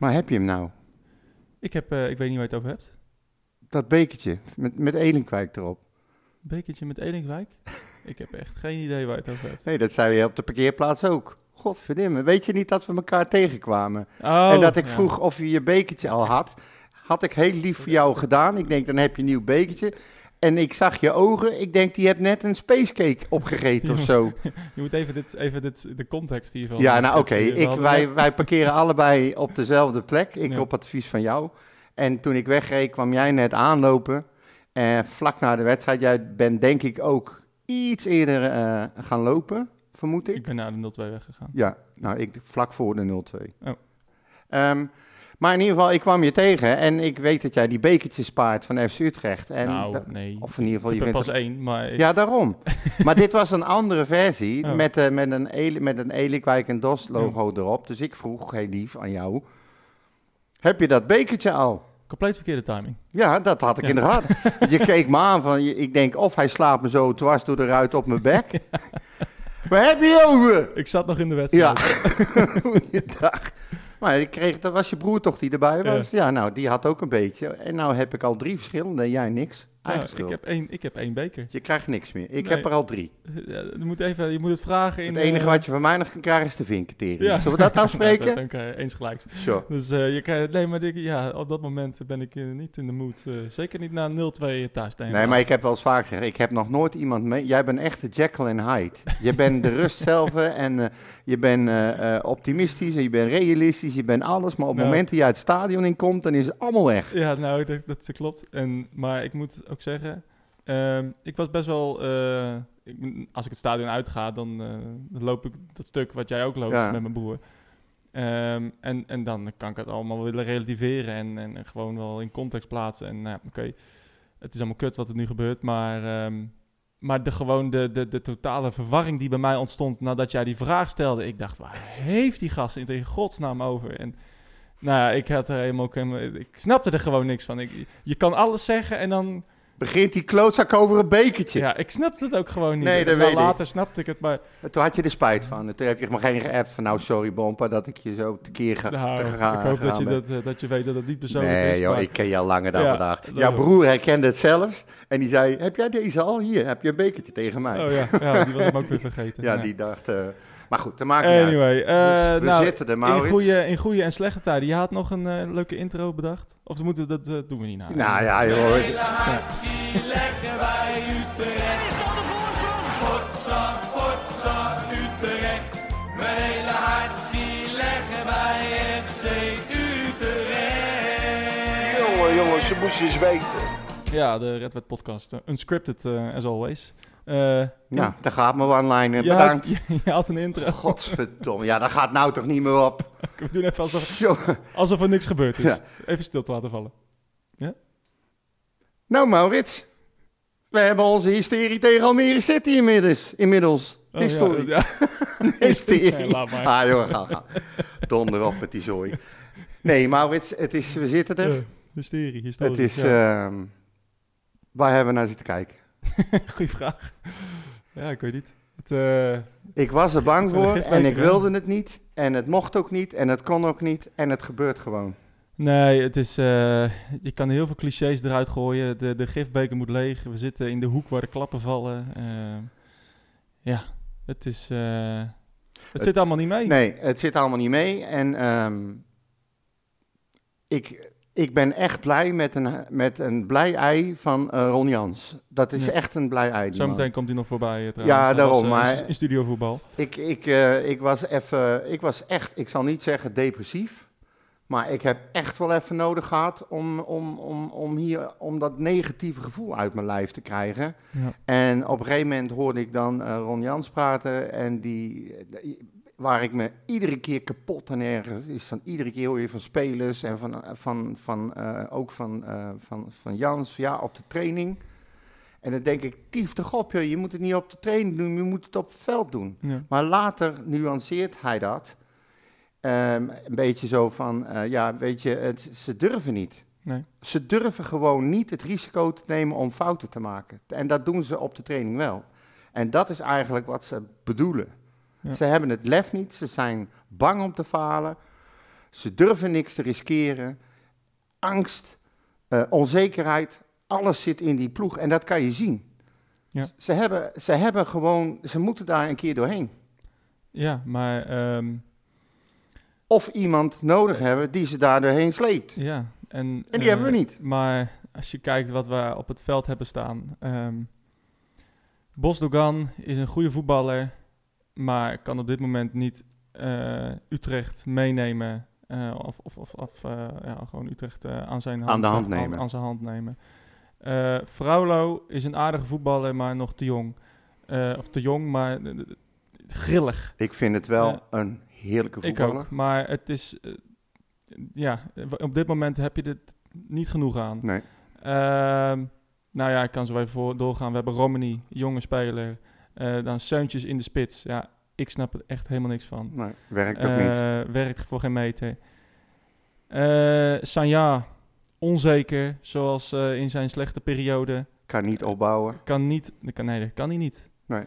Maar heb je hem nou? Ik, heb, eh, ik weet niet waar je het over hebt. Dat bekertje met, met Elinkwijk erop. Bekertje met Elinkwijk? ik heb echt geen idee waar je het over hebt. Nee, dat zei je op de parkeerplaats ook. Godverdomme, weet je niet dat we elkaar tegenkwamen? Oh, en dat ik ja. vroeg of je je bekertje al had. Had ik heel lief voor jou gedaan. Ik denk, dan heb je een nieuw bekertje. En ik zag je ogen. Ik denk, die hebt net een spacecake opgegeten of zo. Je moet even, dit, even dit, de context hiervan Ja, nou oké. Wij, wij parkeren allebei op dezelfde plek. Ik Ja. op advies van jou. En toen ik wegreed, kwam jij net aanlopen. En vlak na de wedstrijd, jij bent denk ik ook iets eerder eh, gaan lopen, vermoed ik. Ik ben naar de 0-2 weggegaan. Ja, nou, ik vlak voor de 0-2. Oh. Ehm, maar in ieder geval, ik kwam je tegen en ik weet dat jij die bekertjes spaart van FC Utrecht. En nou, nee. Of in ieder geval, ik je er vindt pas één, maar... Ja, daarom. maar dit was een andere versie Oh. met, eh, met een, met een Elikwijk en DOS logo erop. Dus ik vroeg heel lief aan jou, heb je dat bekertje al? Compleet verkeerde timing. Ja, dat had ik Ja. in de gaten. Je keek me aan van, ik denk of hij slaapt me zo dwars door de ruit op mijn bek. Waar heb je over? Ik zat nog in de Ja, wedstrijd. goeiedag. Maar ik kreeg, dat was je broer toch die erbij was? Ja. nou, die had ook een beetje. En nou heb ik al drie verschillende en jij niks. Ja, Eigen ik, schuld. heb één, ik heb één beker. Je krijgt niks meer. Ik Nee. heb er al drie. Ja, je, moet even, je moet het vragen in... Het enige eh, wat je van mij nog kan krijgen is de vinketering. Ja. Zullen we dat Ja, afspreken? dan krijg je eens gelijks. Zo. Dus eh, je krijgt, nee, maar ik, ja, op dat moment ben ik eh, niet in de mood. eh, zeker niet na 0-2 thuis. Nee, maar ik heb wel eens vaak gezegd, ik heb nog nooit iemand mee. Jij bent echt de Jekyll en Hyde. Je bent de rust zelf en eh, je bent eh, eh, optimistisch en je bent realistisch, je bent alles. Maar op het Nou. moment dat je uit het stadion in komt, dan is het allemaal weg. Ja, nou, dat, dat klopt. En, maar ik moet ook zeggen, ehm, ik was best wel... eh, ik, als ik het stadion uitga, dan, eh, dan loop ik dat stuk wat jij ook loopt Ja. met mijn broer. Ehm, en, en dan kan ik het allemaal willen relativeren en, en, en gewoon wel in context plaatsen. En nou, oké, het is allemaal kut wat er nu gebeurt, maar... ehm, maar de, gewoon de, de, de totale verwarring die bij mij ontstond nadat jij die vraag stelde. Ik dacht, waar heeft die gast in godsnaam over? En nou ja, ik had er helemaal... Ik snapte er gewoon niks van. Ik, je kan alles zeggen en dan... Begint die klootzak over een bekertje. Ja, ik snapte het ook gewoon niet. Nee, dat dan weet ik. later snapte ik het, maar... En Toen had je er spijt van. En toen heb je maar geen geappt van, nou sorry Bompa, dat ik je zo tekeer ga, nou, ik gaan hoop dat je, ben. dat, eh, dat je weet dat het niet persoonlijk Nee is. joh, maar- ik ken jou langer dan Ja, vandaag. Jouw broer herkende het zelfs. En die zei, heb jij deze al? Hier, heb je een bekertje tegen mij. Oh ja, ja, die was hem ook weer vergeten. ja, die dacht... eh, maar goed, dat maakt niet uit. Anyway, eh, Dus we nou, zitten er, in Maurits. goede, in goede en slechte tijden. Je had nog een eh, leuke intro bedacht? Of we moeten, dat eh, doen we niet na. Nou ja, joh. leggen wij Utrecht. Is dat de voorsprong? Potsa, potsa, Utrecht. Mijn hele hart zie leggen wij FC Utrecht. Jongen, jongens, ze moesten eens weten. Ja, de Red Wet podcast. eh, unscripted, eh, as always. Eh, Nou, daar gaat je had- Bedankt. je, je had een intro. Godverdomme. Ja, dat gaat nou toch niet meer op. We doen even alsof, alsof er niks gebeurd is. Ja. Even stil te laten vallen. Nou, Maurits. We hebben onze hysterie tegen Almere City inmiddels. inmiddels. Oh, Historie. Ja, ja. Hysterie. Nee, laat maar. Ah, joh, ga, ga. Donder op met die zooi. Nee, Maurits, het is, we zitten er. Eh, hysterie, het is, ja. ehm, waar hebben we naar zitten kijken? Goeie vraag. Ja, ik weet niet. Het, eh, Ik was er bang voor en ik wilde het niet. En het mocht ook niet en het kon ook niet en het gebeurt gewoon. nee, het is, eh, je kan heel veel clichés eruit gooien. De, de gifbeker moet leeg. We zitten in de hoek waar de klappen vallen. Eh, ja, het is... het, Het- zit allemaal niet mee. Nee, het zit allemaal niet mee. En ehm, ik, ik ben echt blij met een, met een blij ei van eh, Ron Jans. Dat is Ja. echt een blij ei. Zometeen komt hij nog voorbij eh, trouwens. Ja, daarom, was, eh, maar- in- studiovoetbal. Ik, ik, ik was even, ik was echt, ik zal niet zeggen depressief. Maar ik heb echt wel even nodig gehad om, om, om, om, hier, om dat negatieve gevoel uit mijn lijf te krijgen. Ja. En op een gegeven moment hoorde ik dan eh, Ron Jans praten. En die, waar ik me iedere keer kapot en ergens is van iedere keer hoor je van spelers en van, van, van, eh, ook van, eh, van, van Jans ja, op de training. En dan denk ik, tief toch op, joh, je moet het niet op de training doen, je moet het op het veld doen. Ja. Maar later nuanceert hij dat. Ehm, een beetje zo van, eh, ja, weet je, het, ze durven niet. Nee. Ze durven gewoon niet het risico te nemen om fouten te maken. En dat doen ze op de training wel. En dat is eigenlijk wat ze bedoelen. Ja. Ze hebben het lef niet, ze zijn bang om te falen. Ze durven niks te riskeren. Angst, eh, onzekerheid, alles zit in die ploeg en dat kan je zien. Ja. Ze, hebben, ze hebben gewoon, ze moeten daar een keer doorheen. Ja, maar ehm, Of iemand nodig hebben die ze daar doorheen sleept. ja. En, En die eh, hebben we niet. Maar als je kijkt wat we op het veld hebben staan. ehm Bosdogan is een goede voetballer, maar kan op dit moment niet eh, Utrecht meenemen. eh, of of, of, of eh, ja, gewoon Utrecht aan zijn hand, Aan de hand nemen. Aan, zijn hand nemen. Fraulo is een aardige voetballer, maar nog te jong. Of te jong, maar grillig. Ik vind het wel een heerlijke Ik voetballer. ook. Maar het is... ja, op dit moment heb je dit niet genoeg aan. Nee. Ehm, nou ja, ik kan zo even voor doorgaan. We hebben Romani, jonge speler. Eh, dan Seuntjes in de spits. Ja, ik snap er echt helemaal niks van. Nee, werkt ook niet. Eh, Werkt voor geen meter. Eh Sanja, onzeker, zoals in zijn slechte periode. Kan niet opbouwen. Kan niet, kan, nee, dat kan hij niet. Nee.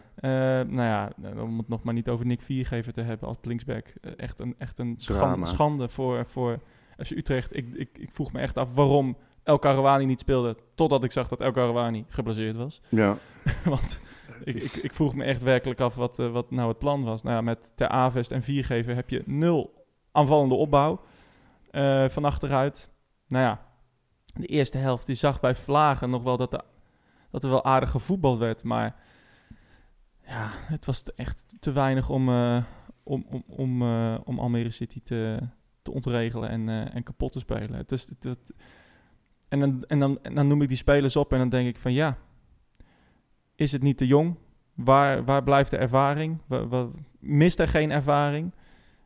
Nou ja, om het nog maar niet over Nick Viergever te hebben als linksback. Echt een, echt een schande, schande voor, voor FC Utrecht. Ik, ik, ik vroeg me echt af waarom El Karawani niet speelde. Totdat ik zag dat El Karawani geblesseerd was. Ja. Want ik, ik, ik vroeg me echt werkelijk af wat, eh, wat nou het plan was. Nou ja, met Ter Avest en Viergever heb je nul aanvallende opbouw eh, van achteruit. Nou ja, de eerste helft die zag bij Vlagen nog wel dat, er- dat er wel aardig gevoetbald werd. Maar ja, het was echt te weinig om, eh, om, om, om, om Almere City te, te ontregelen en, en kapot te spelen. Het is, het, het- en, dan, en, dan, en dan noem ik die spelers op en dan denk ik van ja, is het niet te jong? Waar, waar blijft de ervaring? Wa- wa- mist er geen ervaring?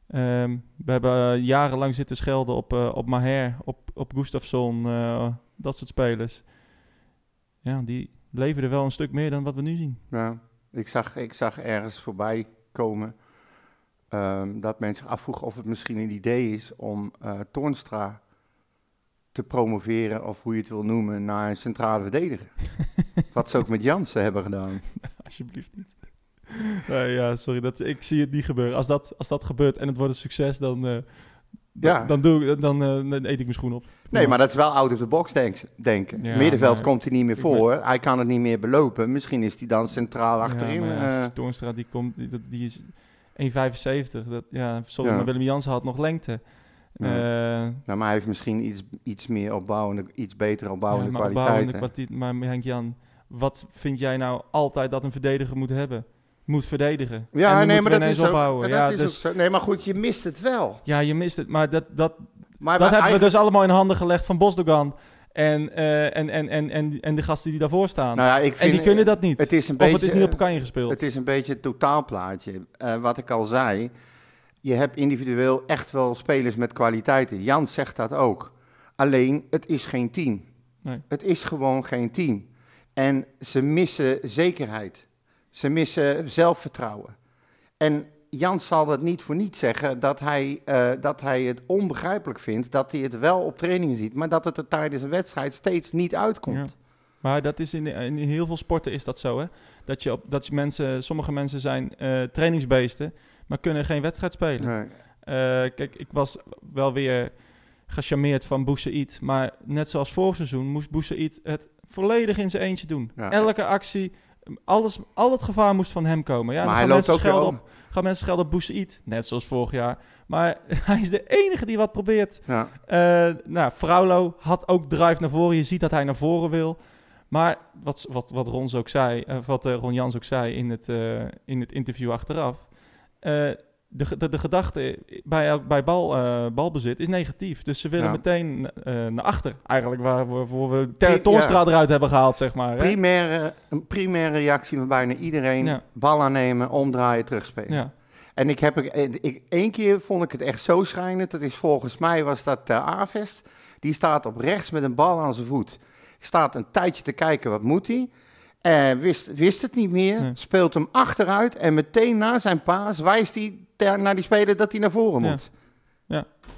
Ehm, we hebben eh, jarenlang zitten schelden op, eh, op Maher, op, op Gustafsson, eh, dat soort spelers. Ja, die leveren wel een stuk meer dan wat we nu zien. Ja, ik zag, ik zag ergens voorbij komen ehm, dat men zich of het misschien een idee is om eh Toornstra te promoveren, of hoe je het wil noemen, naar een centrale verdediger. Wat ze ook met Jansen hebben gedaan. Alsjeblieft niet. Ja, sorry, dat, ik zie het niet gebeuren. Als dat, als dat gebeurt en het wordt een succes, dan, eh, Ja. dan, doe ik, dan, dan eet ik mijn schoen op. Nee, maar dat is wel out of the box denk, denken. Ja, Middenveld komt hij niet meer voor. Hij kan het niet meer belopen. Misschien is hij dan centraal achterin. Ja, Toornstra, die, komt, die, dat- die is 1,75. Dat, ja, sorry, maar Willem Jansen had nog lengte. Ja. Eh, nou, maar hij heeft misschien iets, iets meer opbouwende, iets beter opbouwende ja, maar opbouwende kwaliteit. Maar Henk-Jan, wat vind jij nou altijd dat een verdediger moet hebben? Moet verdedigen. En Ja, nee, maar dat is, opbouwen. Ja, dat is dus, ook zo. Nee, maar goed, je mist het wel. ja, je mist het. Maar dat, dat, Maar dat wij hebben we dus allemaal in handen gelegd van Bosdogan. En, eh, en, en, en, en, en de gasten die daarvoor staan. Nou ja, ik en die kunnen dat niet. Het is een of beetje, het is niet op elkaar ingespeeld. Het is een beetje het totaalplaatje. Eh, wat ik al zei, je hebt individueel echt wel spelers met kwaliteiten. Jan zegt dat ook. Alleen, het is geen team. Nee. Het is gewoon geen team. En ze missen zekerheid. Ze missen zelfvertrouwen. En Jan zal dat niet voor niet zeggen dat hij, eh, dat hij het onbegrijpelijk vindt dat hij het wel op trainingen ziet, maar dat het er tijdens een wedstrijd steeds niet uitkomt. Ja. Maar dat is in, in heel veel sporten is dat zo, hè? Dat je op, dat je mensen, sommige mensen zijn eh, trainingsbeesten, maar kunnen geen wedstrijd spelen. Nee. Eh, kijk, ik was wel weer gecharmeerd van Boussaïd, maar net zoals vorig seizoen moest Boussaïd het volledig in zijn eentje doen. Ja. Elke actie, alles, al het gevaar moest van hem komen. Ja, maar hij loopt ook wel. op, gaan mensen schelden op Boussaïd, net zoals vorig jaar. Maar hij is de enige die wat probeert. Ja. Eh nou, Fraulo had ook drive naar voren. Je ziet dat hij naar voren wil. Maar wat, wat, wat Rons ook zei, eh, wat Ron Jans ook zei in het, in het interview achteraf. Eh, de, de, de gedachte bij, bij bal, eh, balbezit is negatief. Dus ze willen Ja. meteen eh, naar achter. Eigenlijk waar we, waarvoor we Ter Ja. Toornstra eruit hebben gehaald, zeg maar. Hè? Primaire, een primaire reactie van bijna iedereen. Ja. Bal aannemen, omdraaien, terugspelen. Ja. En ik heb, ik, één keer vond ik het echt zo schrijnend. Dat is volgens mij was dat Ter Avest. Die staat op rechts met een bal aan zijn voet. Staat een tijdje te kijken, wat moet hij? Eh, wist, wist het niet meer. Nee. Speelt hem achteruit. En meteen na zijn paas wijst hij ter- naar die speler dat hij naar voren Ja. moet.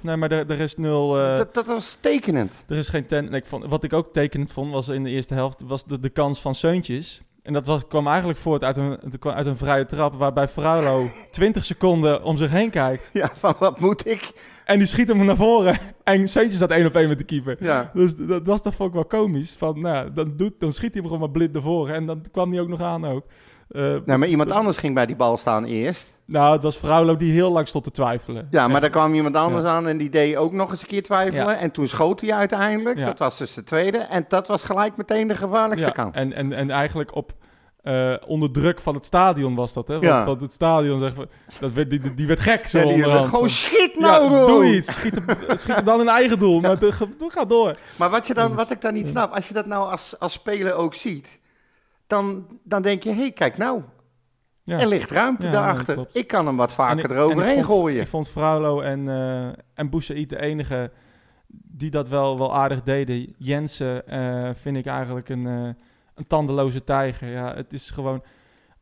Nee, maar er, er is nul... eh, Dat, dat was tekenend. Er is geen ten. nee, ik vond, wat ik ook tekenend vond, was in de eerste helft was de, de kans van Seuntjes. En dat was, kwam eigenlijk voort uit een, uit een vrije trap... waarbij Fraulo 20 seconden om zich heen kijkt. Ja, van wat moet ik? En die schiet hem naar voren. En Seuntje staat één op één met de keeper. Ja, Dus dat, dat was toch ook wel komisch. Van, nou, dan, doet, dan schiet hij hem gewoon maar blind naar voren. En dan kwam hij ook nog aan ook. Nou, maar iemand anders ging bij die bal staan eerst. nou, het was Fraulo die heel lang stond te twijfelen. Ja, maar daar kwam iemand anders Ja. aan en die deed ook nog eens een keer twijfelen. Ja. En toen schoot hij uiteindelijk. Ja. Dat was dus de tweede. En dat was gelijk meteen de gevaarlijkste Ja, kant. En, en, en eigenlijk op, eh, onder druk van het stadion was dat, hè? Want, Ja. want het stadion, zeg, maar, dat werd, die, die- werd gek zo Ja, onderhand. gewoon schiet ja, nou, Ron! doe iets. Schiet hem, schiet hem dan in eigen doel. Maar de, ge- doe- ga door. Maar wat, je dan, wat ik dan niet snap, als je dat nou als, als speler ook ziet, dan, dan denk je, hé, hey, kijk nou, Ja. er ligt ruimte Ja, daarachter. ik kan hem wat vaker ik- eroverheen ik vond, gooien. Ik vond Fraulo en, eh en Boussaïd de enige die dat wel, wel aardig deden. Jensen eh, vind ik eigenlijk een, eh, een tandeloze tijger. Ja, het is gewoon...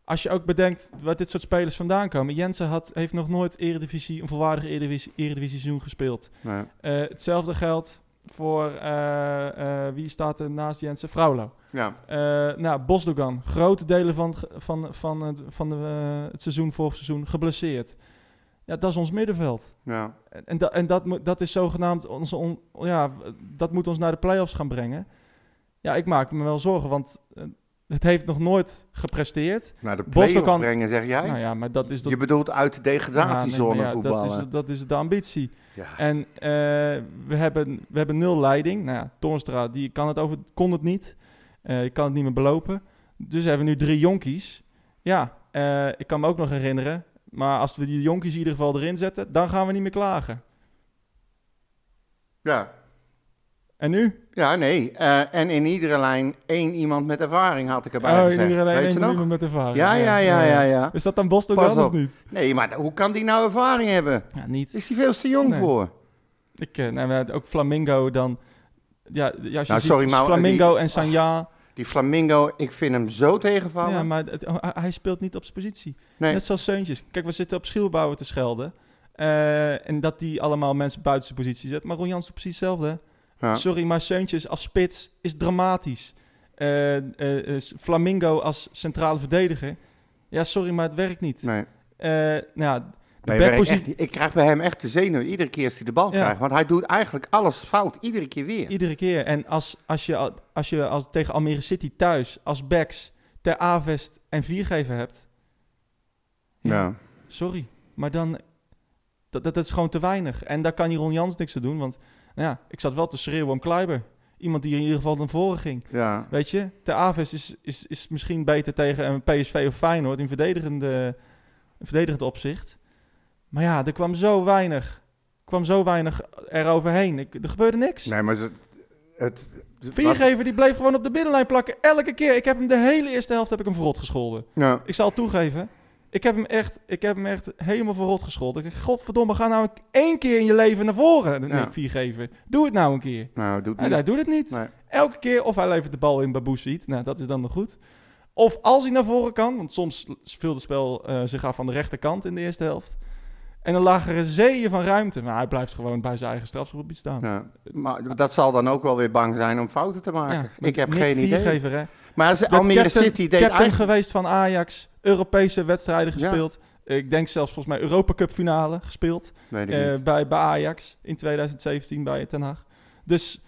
Als je ook bedenkt waar dit soort spelers vandaan komen. Jensen had, heeft nog nooit eredivisie, een volwaardig eredivisie, eredivisie seizoen gespeeld. Nee. Hetzelfde geldt voor, eh, eh, wie staat er naast Jensen? Fraulo. Ja, Eh nou, Bosdogan, grote delen van, van, van, het- van de, het seizoen, vorig seizoen, geblesseerd. Ja, dat is ons middenveld. ja. En, en, dat, en dat, is zogenaamd, onze on- ja, dat moet ons naar de play-offs gaan brengen. Ja, ik maak me wel zorgen, want het heeft nog nooit gepresteerd. Naar de play-off kan- brengen, zeg jij? Nou ja, maar dat is... Dat, je bedoelt uit de degradatiezone Ja, nee, ja, voetballen. Dat is, dat is de ambitie. Ja. En eh, we, hebben, we hebben nul leiding. Nou ja, die kan het over, kon het niet. Eh ik kan het niet meer belopen. Dus hebben we nu drie jonkies. Ja, eh, ik kan me ook nog herinneren. Maar als we die jonkies in ieder geval erin zetten, dan gaan we niet meer klagen. ja. En nu? Ja, nee. Eh, en in iedere lijn één iemand met ervaring had ik erbij Oh, gezegd. iedereen Weet één je nog? iemand met ervaring. Ja, ja, ja, ja, ja. Is dat dan Boston Pas dan op. of niet? Nee, maar hoe kan die nou ervaring hebben? Ja, niet. Is die veel te jong Nee. voor? Ik, eh, nou, maar ook Flamingo dan... Ja, ja als je Nou, ziet, sorry, maar Flamingo die- en Sanja... Die Flamingo, ik vind hem zo tegenvallen. Ja, maar het- hij- speelt niet op zijn positie. nee. Net zoals Seuntjes. Kijk, we zitten op Schielbouwen te schelden. Eh, en dat die allemaal mensen buiten zijn positie zet. Maar Ron Jans is precies hetzelfde. Ja. Sorry, maar Seuntjes als spits is dramatisch. Eh, Flamingo als centrale verdediger. Ja, sorry, maar het werkt niet. Nee. Nou ja, de Nee, echt ik krijg bij hem echt de zenuw iedere keer als hij de bal Ja. krijgt. Want hij doet eigenlijk alles fout, iedere keer weer. Iedere keer. En als, als je, al- als je als, tegen Almere City thuis als backs ter Avest en viergever hebt. Ja. Sorry, maar dan... Dat, dat, dat is gewoon te weinig. En daar kan die Ron Jans niks aan doen. Want ja, ik zat wel te schreeuwen om Kleiber. Iemand die in ieder geval naar voren ging. Ja. Weet je, ter Avest is, is, is misschien beter tegen een PSV of Feyenoord in verdedigende, in verdedigend opzicht. Maar ja, er kwam zo weinig. kwam zo weinig eroverheen. Ik, er gebeurde niks. Nee, maar het... het Viergever die bleef gewoon op de binnenlijn plakken. Elke keer. Ik heb hem de hele eerste helft heb ik hem verrot gescholden. Ja. Ik zal het toegeven. Ik heb hem echt, ik heb hem echt helemaal verrot gescholden. Ik godverdomme, ga nou één keer in je leven naar voren, Ja. Nick Viergever. Doe het nou een keer. Nou, doet En niet. hij doet het niet. Nee. Elke keer of hij levert de bal in Baboes ziet. Nou, dat is dan nog goed. Of als hij naar voren kan, want soms viel het spel eh, zich af aan de rechterkant in de eerste helft. En dan lagen er zeeën van ruimte. Maar hij blijft gewoon bij zijn eigen strafschopgebied staan. Ja. Maar dat zal dan ook wel weer bang zijn om fouten te maken. Ja, ik heb geen idee. Hè. Maar Werd Almere captain- City deed captain eigenlijk... geweest van Ajax. Europese wedstrijden Ja. gespeeld. Ik denk zelfs volgens mij Europa Cup finale gespeeld. Eh, bij, bij Ajax in 2017 bij Den Haag. Dus...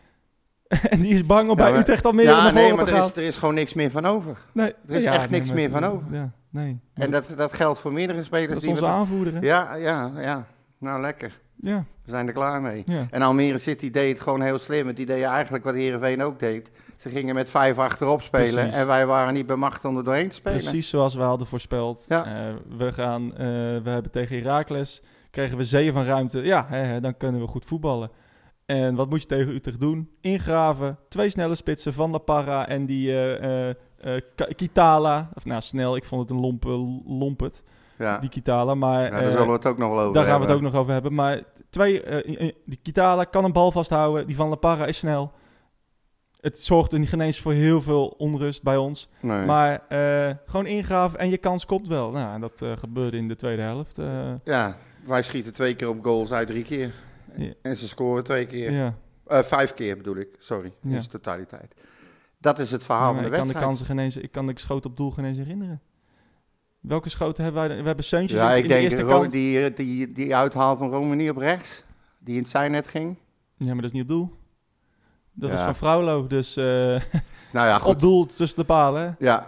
en die is bang om Ja, bij Utrecht al meer Ja, naar nee, maar er is, er is gewoon niks meer van over. Nee, Er is echt niks maar- meer van over. Ja, nee. En dat, dat geldt voor meerdere spelers. dat is die onze we- aanvoerder, hè? Ja, ja, ja. Nou, lekker. Ja, We zijn er klaar mee. ja. En Almere City deed het gewoon heel slim. Die deden eigenlijk wat Heerenveen ook deed. Ze gingen met vijf achterop spelen. Precies. En wij waren niet bemachtigd om er doorheen te spelen. Precies zoals we hadden voorspeld. Ja. Eh, we, gaan, eh, we hebben tegen Heracles, kregen we zeeën van ruimte. Ja, hè, hè, dan kunnen we goed voetballen. En wat moet je tegen Utrecht doen? Ingraven, twee snelle spitsen van La Parra en die eh, Kitala. Of nou, snel, ik vond het een lompe, lompet, Ja, die Kitala. Maar ja daar zullen we het ook nog wel over daar gaan we het ook nog over hebben. Maar twee, eh, die Kitala kan een bal vasthouden. Die van La Parra is snel. Het zorgt geen eens voor heel veel onrust bij ons. Nee. Maar eh, gewoon ingraven en je kans komt wel. Nou, en dat eh, gebeurde in de tweede helft. Ja, wij schieten twee keer op goals uit drie keer. Ja. En ze scoren twee keer. ja. Vijf keer bedoel ik, sorry. In Ja. zijn totaliteit. Dat is het verhaal van de ik, kan de wedstrijd. kansen geen eens, ik kan de schoot op doel geen eens herinneren. Welke schoten hebben wij? We hebben Seuntjes ja, in, ik in de denk eerste kant. die, eh, die, die uithaal van Romani op rechts, die in het zijnet ging. Ja, maar dat is niet op doel. Dat Ja. is van Fraulo, dus eh, Nou ja, goed. op doel tussen de palen. Ja,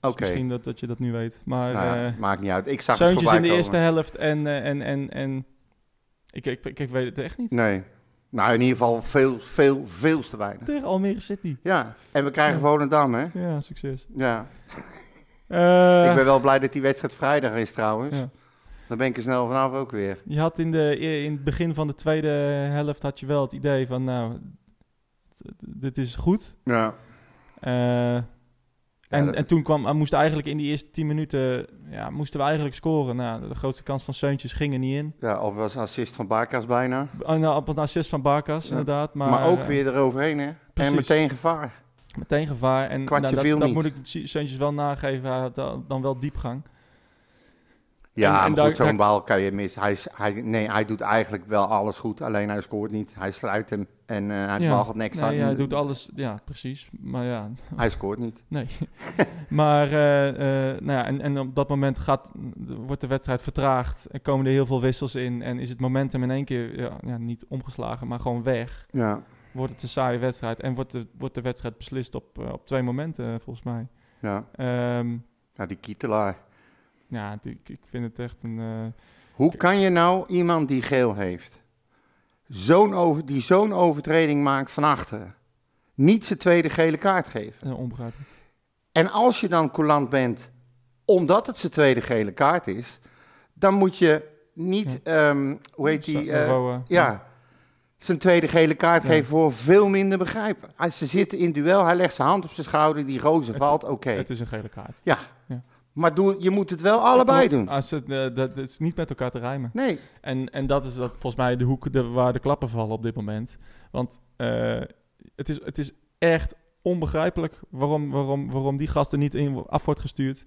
Dus oké. Misschien dat, dat je dat nu weet. Maar Nou ja, eh, maakt niet uit. Ik zag Seuntjes in de komen. eerste helft en, en, en, en ik, ik, ik, ik weet het echt niet. Nee. Nou, in ieder geval veel, veel, veel te weinig. Tegen Almere City. Ja, en we krijgen Ja. Volendam, hè? Ja, succes. Ja. Eh, ik ben wel blij dat die wedstrijd vrijdag is trouwens. ja. Dan ben ik er snel vanaf ook weer. Je had in, de, in het begin van de tweede helft had je wel het idee van, nou, dit is goed. Ja. Eh, en, en toen kwam, moesten eigenlijk in die eerste 10 minuten, ja, moesten we eigenlijk scoren. Nou, de grootste kans van Seuntjes ging er niet in. Ja, of was een assist van Barkas bijna. Oh, nou, op een assist van Barkas, Ja. inderdaad. Maar, Maar, ook weer eroverheen, hè? precies. En meteen gevaar. Meteen gevaar. En nou, dat, dat moet ik Seuntjes wel nageven. Dan, wel diepgang. Ja, En- en maar daar- goed, zo'n bal kan je mis. Hij, is- hij, nee, hij doet eigenlijk wel alles goed, alleen hij scoort niet. Hij sluit hem en eh hij Ja. gaat niks Nee, aan. hij doet alles. Ja, precies. Maar ja, Hij scoort niet. nee. maar eh, eh, nou ja, en, en op dat moment gaat, wordt de wedstrijd vertraagd. En komen er heel veel wissels in. En is het momentum in één keer ja, ja, niet omgeslagen, maar gewoon weg. Ja, Wordt het een saaie wedstrijd. En wordt de, wordt de wedstrijd beslist op, eh, op twee momenten, eh, volgens mij. ja. Ehm, ja die kietelaar. ja, die- ik, vind het echt een... eh, Hoe kan je nou iemand die geel heeft, zo'n over, die zo'n overtreding maakt van achteren, niet zijn tweede gele kaart geven? een onbegrijpelijk. En als je dan coulant bent, omdat het zijn tweede gele kaart is, dan moet je niet, ehm, hoe heet die, ja, zijn tweede gele kaart Ja. geven voor veel minder begrijpen. Als ze zitten in duel, hij legt zijn hand op zijn schouder, die roze Het- valt, oké. Het is een gele kaart. Maar doe, je moet het wel allebei doen. Als het, eh, dat, dat is niet met elkaar te rijmen. Nee, En, en dat is dat, volgens mij de hoek de, waar de klappen vallen op dit moment. Want eh, het, is, het is echt onbegrijpelijk waarom, waarom, waarom die gasten niet in, af wordt gestuurd.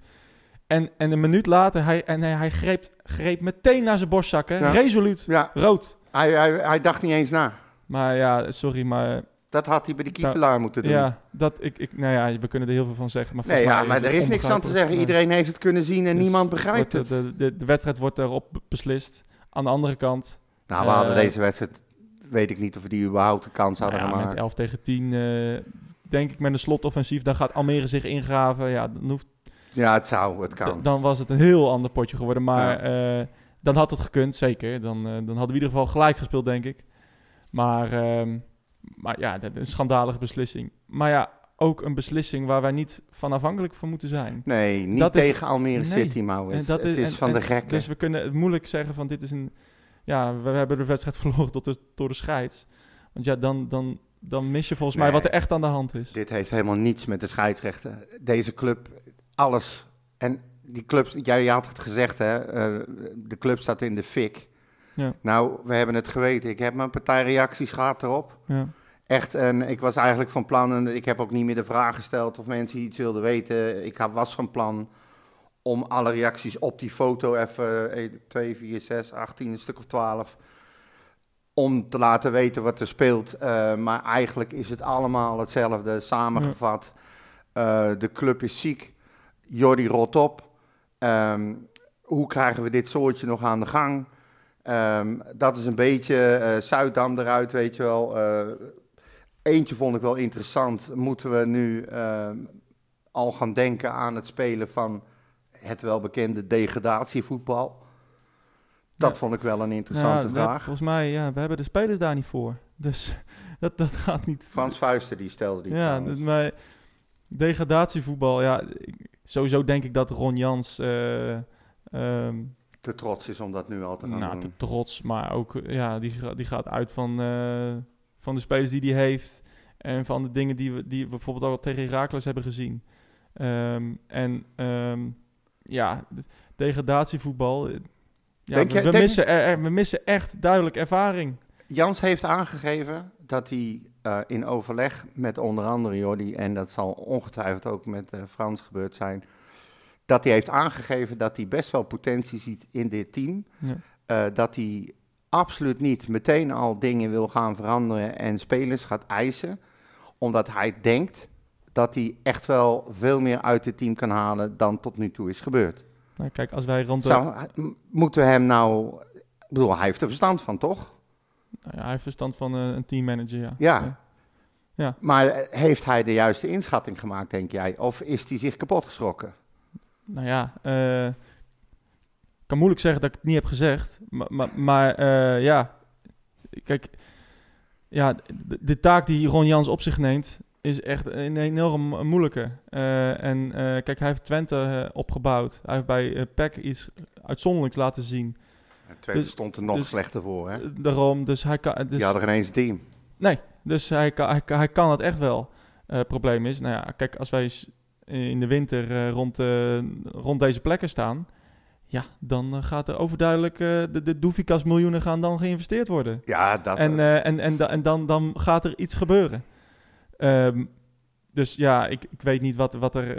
En, en een minuut later, hij, en hij, hij greep, greep meteen naar zijn borstzakken. Ja. Resoluut. ja, Rood. hij, hij, hij dacht niet eens na. Maar ja, sorry, maar Dat had hij bij de kietelaar moeten doen. ja, dat, ik, ik, nou ja, we kunnen er heel veel van zeggen. Maar Nee, ja, maar er is niks aan te zeggen. Iedereen heeft het kunnen zien en Dus niemand begrijpt het. De, de, de wedstrijd wordt erop be- beslist. Aan de andere kant, Nou, we hadden eh, deze wedstrijd, weet ik niet of we die überhaupt de kans hadden Nou ja, gemaakt. met 11 tegen 10, eh, denk ik met een slotoffensief, dan gaat Almere zich ingraven. Ja, dan, hoeft, Ja, het zou, het kan. dan was het een heel ander potje geworden. Maar eh, dan had het gekund, zeker. Dan, eh, dan hadden we in ieder geval gelijk gespeeld, denk ik. Maar, ehm, maar ja, een schandalige beslissing. Maar ja, ook een beslissing waar wij niet van afhankelijk van moeten zijn. Nee, niet Dat is- tegen Almere nee. City, Maurits. Het is en- van de gekken. Dus we kunnen het moeilijk zeggen van dit is een... Ja, we, hebben de wedstrijd verloren tot de, door de scheids. Want ja, dan, dan, dan mis je volgens mij wat er echt aan de hand is. Dit heeft helemaal niets met de scheidsrechten. Deze club, alles. En die clubs, jij je had het gezegd, hè, eh, de club staat in de fik. Ja. Nou, we hebben het geweten. Ik heb mijn partij reacties gehad erop. Ja. Echt, en ik was eigenlijk van plan, en ik heb ook niet meer de vraag gesteld of mensen iets wilden weten. Ik had- was van plan om alle reacties op die foto even, 1, 2, 4, 6, 18, een stuk of 12, om te laten weten wat er speelt. Eh, maar eigenlijk is het allemaal hetzelfde, samengevat. Eh, de club is ziek, Jordi rot op. Ehm, hoe krijgen we dit soortje nog aan de gang? Ehm, dat is een beetje eh Zuidam eruit, weet je wel. Eh, eentje vond ik wel interessant. Moeten we nu ehm, al gaan denken aan het spelen van het welbekende degradatievoetbal? Dat Ja. vond ik wel een interessante Ja, we- vraag. volgens mij, ja, we hebben de spelers daar niet voor. Dus dat, dat gaat niet. Frans Vuister die stelde die ja, maar degradatievoetbal, ja, ik- sowieso denk ik dat Ron Jans eh, ehm, te trots is om dat nu al te gaan nou, doen. te trots, maar ook, eh, ja, die, die gaat uit van, eh, van de spelers die hij heeft en van de dingen die we, die we bijvoorbeeld al tegen Heracles hebben gezien. En ja, degradatievoetbal. Ja, Denk we, jij- we denk- missen er, er- we missen echt duidelijk ervaring. Jans heeft aangegeven dat hij eh, in overleg met onder andere Jordi, en dat zal ongetwijfeld ook met eh, Frans gebeurd zijn, dat hij heeft aangegeven dat hij best wel potentie ziet in dit team. Ja. Eh, dat hij absoluut niet meteen al dingen wil gaan veranderen en spelers gaat eisen, omdat hij denkt, dat hij echt wel veel meer uit het team kan halen dan tot nu toe is gebeurd. Nou, kijk, als wij rond. Zou, moeten we hem nou... Ik bedoel, hij heeft er verstand van, toch? Nou ja, hij heeft verstand van eh, een teammanager, ja. Ja. Ja. Maar eh, heeft hij de juiste inschatting gemaakt, denk jij? Of is hij zich kapot geschrokken? Nou ja, eh, ik kan moeilijk zeggen dat ik het niet heb gezegd. Maar, maar, maar ja, kijk, ja, de, de taak die Ron Jans op zich neemt is echt een enorm moeilijke. Eh, en kijk, hij heeft Twente opgebouwd. Hij heeft bij PEC iets uitzonderlijks laten zien. Twente Dus- stond er nog dus- slechter voor, hè? Eh, daarom, dus hij kan... Dus, Die hadden geen eens een team. Nee, dus hij kan, hij, kan- hij kan het echt wel. Het probleem is, nou ja, kijk, als wij in de winter eh, rond, rond deze plekken staan, ja, dan gaat er overduidelijk de, de Doefikas miljoenen gaan dan geïnvesteerd worden. Ja, dat... En, en, en, da- en dan, dan gaat er iets gebeuren. Ehm, dus ja, ik, ik weet niet wat, wat er...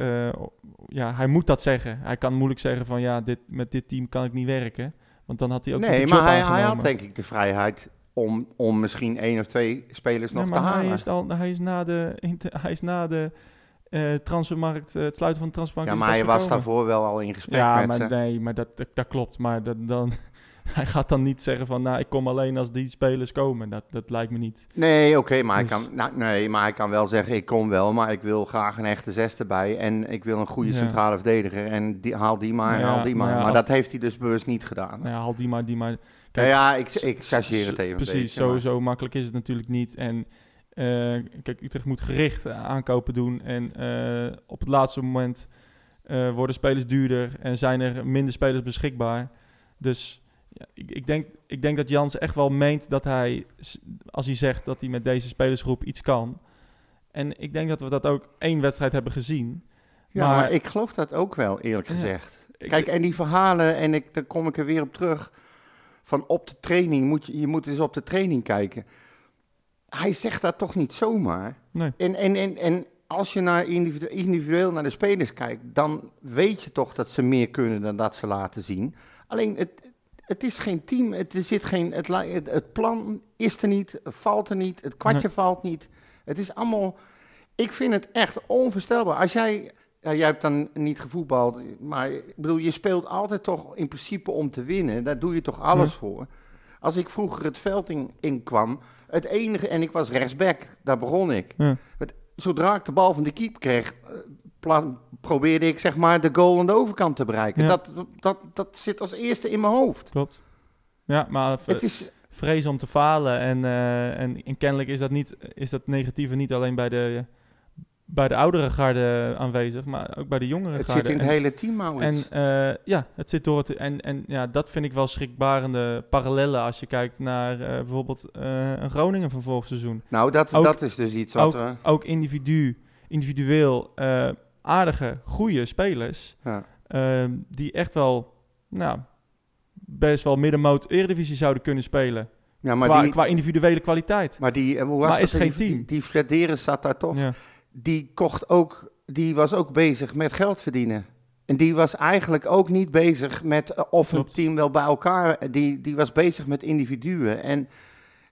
ja, hij moet dat zeggen. Hij kan moeilijk zeggen van ja, dit, met dit team kan ik niet werken. Want dan had hij ook nee, maar hij, had denk ik de vrijheid om, om misschien één of twee spelers nog te maar halen. hij is, al, hij is na de, hij is na de eh, transfermarkt, eh, het sluiten van de transfermarkt. ja, maar hij was daarvoor wel al in gesprek Ja, met maar ze. nee, maar dat, dat, dat klopt. Maar dat, dan, hij gaat dan niet zeggen van, nou, ik kom alleen als die spelers komen. Dat, dat lijkt me niet. Nee, oké, maar, Dus- hij kan, nou, nee, maar hij kan wel zeggen, ik kom wel, maar ik wil graag een echte zes erbij. En ik wil een goede Ja. centrale verdediger. En die, haal die maar, Nou ja, haal die maar. maar ja, als- dat heeft hij dus bewust niet gedaan. Nou ja, haal die maar, die maar. nou ja, ik, s- ik s- chargeer het even Precies, beetje, maar- zo makkelijk is het natuurlijk niet. En eh, kijk, Utrecht moet gericht eh, aankopen doen. En eh, op het laatste moment worden spelers duurder en zijn er minder spelers beschikbaar. Dus ja, ik, ik, denk, ik denk dat Jans echt wel meent dat hij, als hij zegt dat hij met deze spelersgroep iets kan. En ik denk dat we dat ook één wedstrijd hebben gezien. Ja, maar- maar ik geloof dat ook wel, eerlijk Ja. gezegd. Kijk, en die verhalen, en ik, daar kom ik er weer op terug, van op de training, moet je, je moet eens op de training kijken. Hij zegt dat toch niet zomaar? Nee. En, en, en, en als je naar individu- individueel naar de spelers kijkt, dan weet je toch dat ze meer kunnen dan dat ze laten zien. Alleen, het, het is geen team, het, er zit geen, het, het, het plan is er niet, valt er niet, het kwartje valt niet. Het is allemaal, ik vind het echt onvoorstelbaar. Als jij, ja, jij hebt dan niet gevoetbald, maar ik bedoel, je speelt altijd toch in principe om te winnen. Daar doe je toch alles voor. Als ik vroeger het veld in, in kwam, het enige, en ik was rechtsback, daar begon ik. Ja. Het, zodra ik de bal van de keeper kreeg, probeerde ik zeg maar de goal aan de overkant te bereiken. Ja. Dat, dat, dat zit als eerste in mijn hoofd. Klopt. Ja, maar Het is, vrees om te falen. En, eh, en, en kennelijk is dat, niet, is dat negatieve niet alleen bij de, bij de oudere garde aanwezig, maar ook bij de jongere het garde. zit in het en, hele team, Maurits. en eh, ja, het zit door het. En, en ja, dat vind ik wel schrikbarende parallellen als je kijkt naar eh, bijvoorbeeld een Groningen van vorig seizoen. nou, dat, ook- dat is dus iets wat ook, we... ook individu, individueel aardige, goede spelers. Ja. ehm, die echt wel, nou, best wel middenmoot Eredivisie zouden kunnen spelen. Ja, maar qua, die, qua individuele kwaliteit. maar die, hoe was Maar dat? is geen die, team. Die, zat daar toch. Ja. Die kocht ook, die was ook bezig met geld verdienen. En die was eigenlijk ook niet bezig met eh, of een Klopt. team wel bij elkaar. Die, die was bezig met individuen. En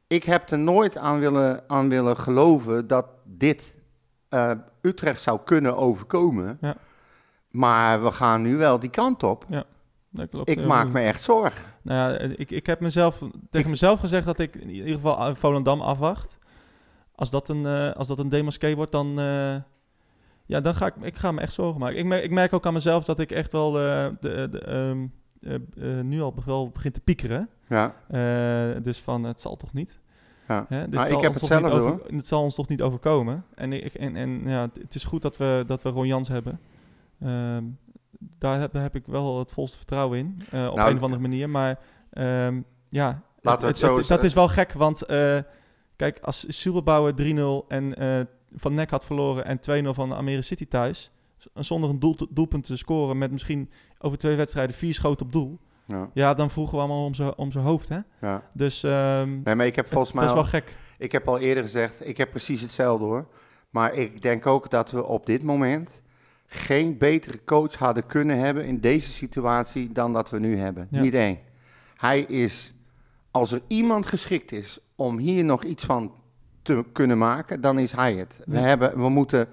ik heb er nooit aan willen, aan willen geloven dat dit eh, Utrecht zou kunnen overkomen. Ja. Maar we gaan nu wel die kant op. Dat klopt. Ik maak goed. me echt zorgen. Nou ja, ik, ik heb mezelf, tegen mezelf gezegd dat ik in ieder geval aan Volendam afwacht. Als dat een, eh als dat een wordt, dan, eh, ja, dan ga ik, ik ga me echt zorgen maken. Ik merk, ik merk ook aan mezelf dat ik echt wel eh, de, de, ehm, eh, eh, nu al wel begin te piekeren. Ja, Eh, dus van, het zal toch niet? Ja. Hè? Dit Nou, zal ik heb hetzelfde, over- Het zal ons toch niet overkomen. En, ik, en, en ja, het- is goed dat we, dat we Ron Jans hebben. Ehm, daar, heb, daar heb ik wel het volste vertrouwen in. eh, op Nou, een of andere manier. Maar ehm, ja, het zo dat is wel gek. Want eh, kijk, als Silberbouwer 3-0 en eh, van NEC had verloren en 2-0 van Almere City thuis. Zonder een doel, doelpunt te scoren met misschien over twee wedstrijden vier schoten op doel. Ja, Ja, dan vroegen we allemaal om zijn om zijn hoofd. Hè? ja. Dus ehm, Nee, maar ik heb volgens mij dat is al- wel gek. Ik heb al eerder gezegd, ik heb precies hetzelfde hoor. Maar ik denk ook dat we op dit moment geen betere coach hadden kunnen hebben in deze situatie dan dat we nu hebben. Ja. Niet één. Hij is, als er iemand geschikt is om hier nog iets van te kunnen maken, dan is hij het. We, hebben, we moeten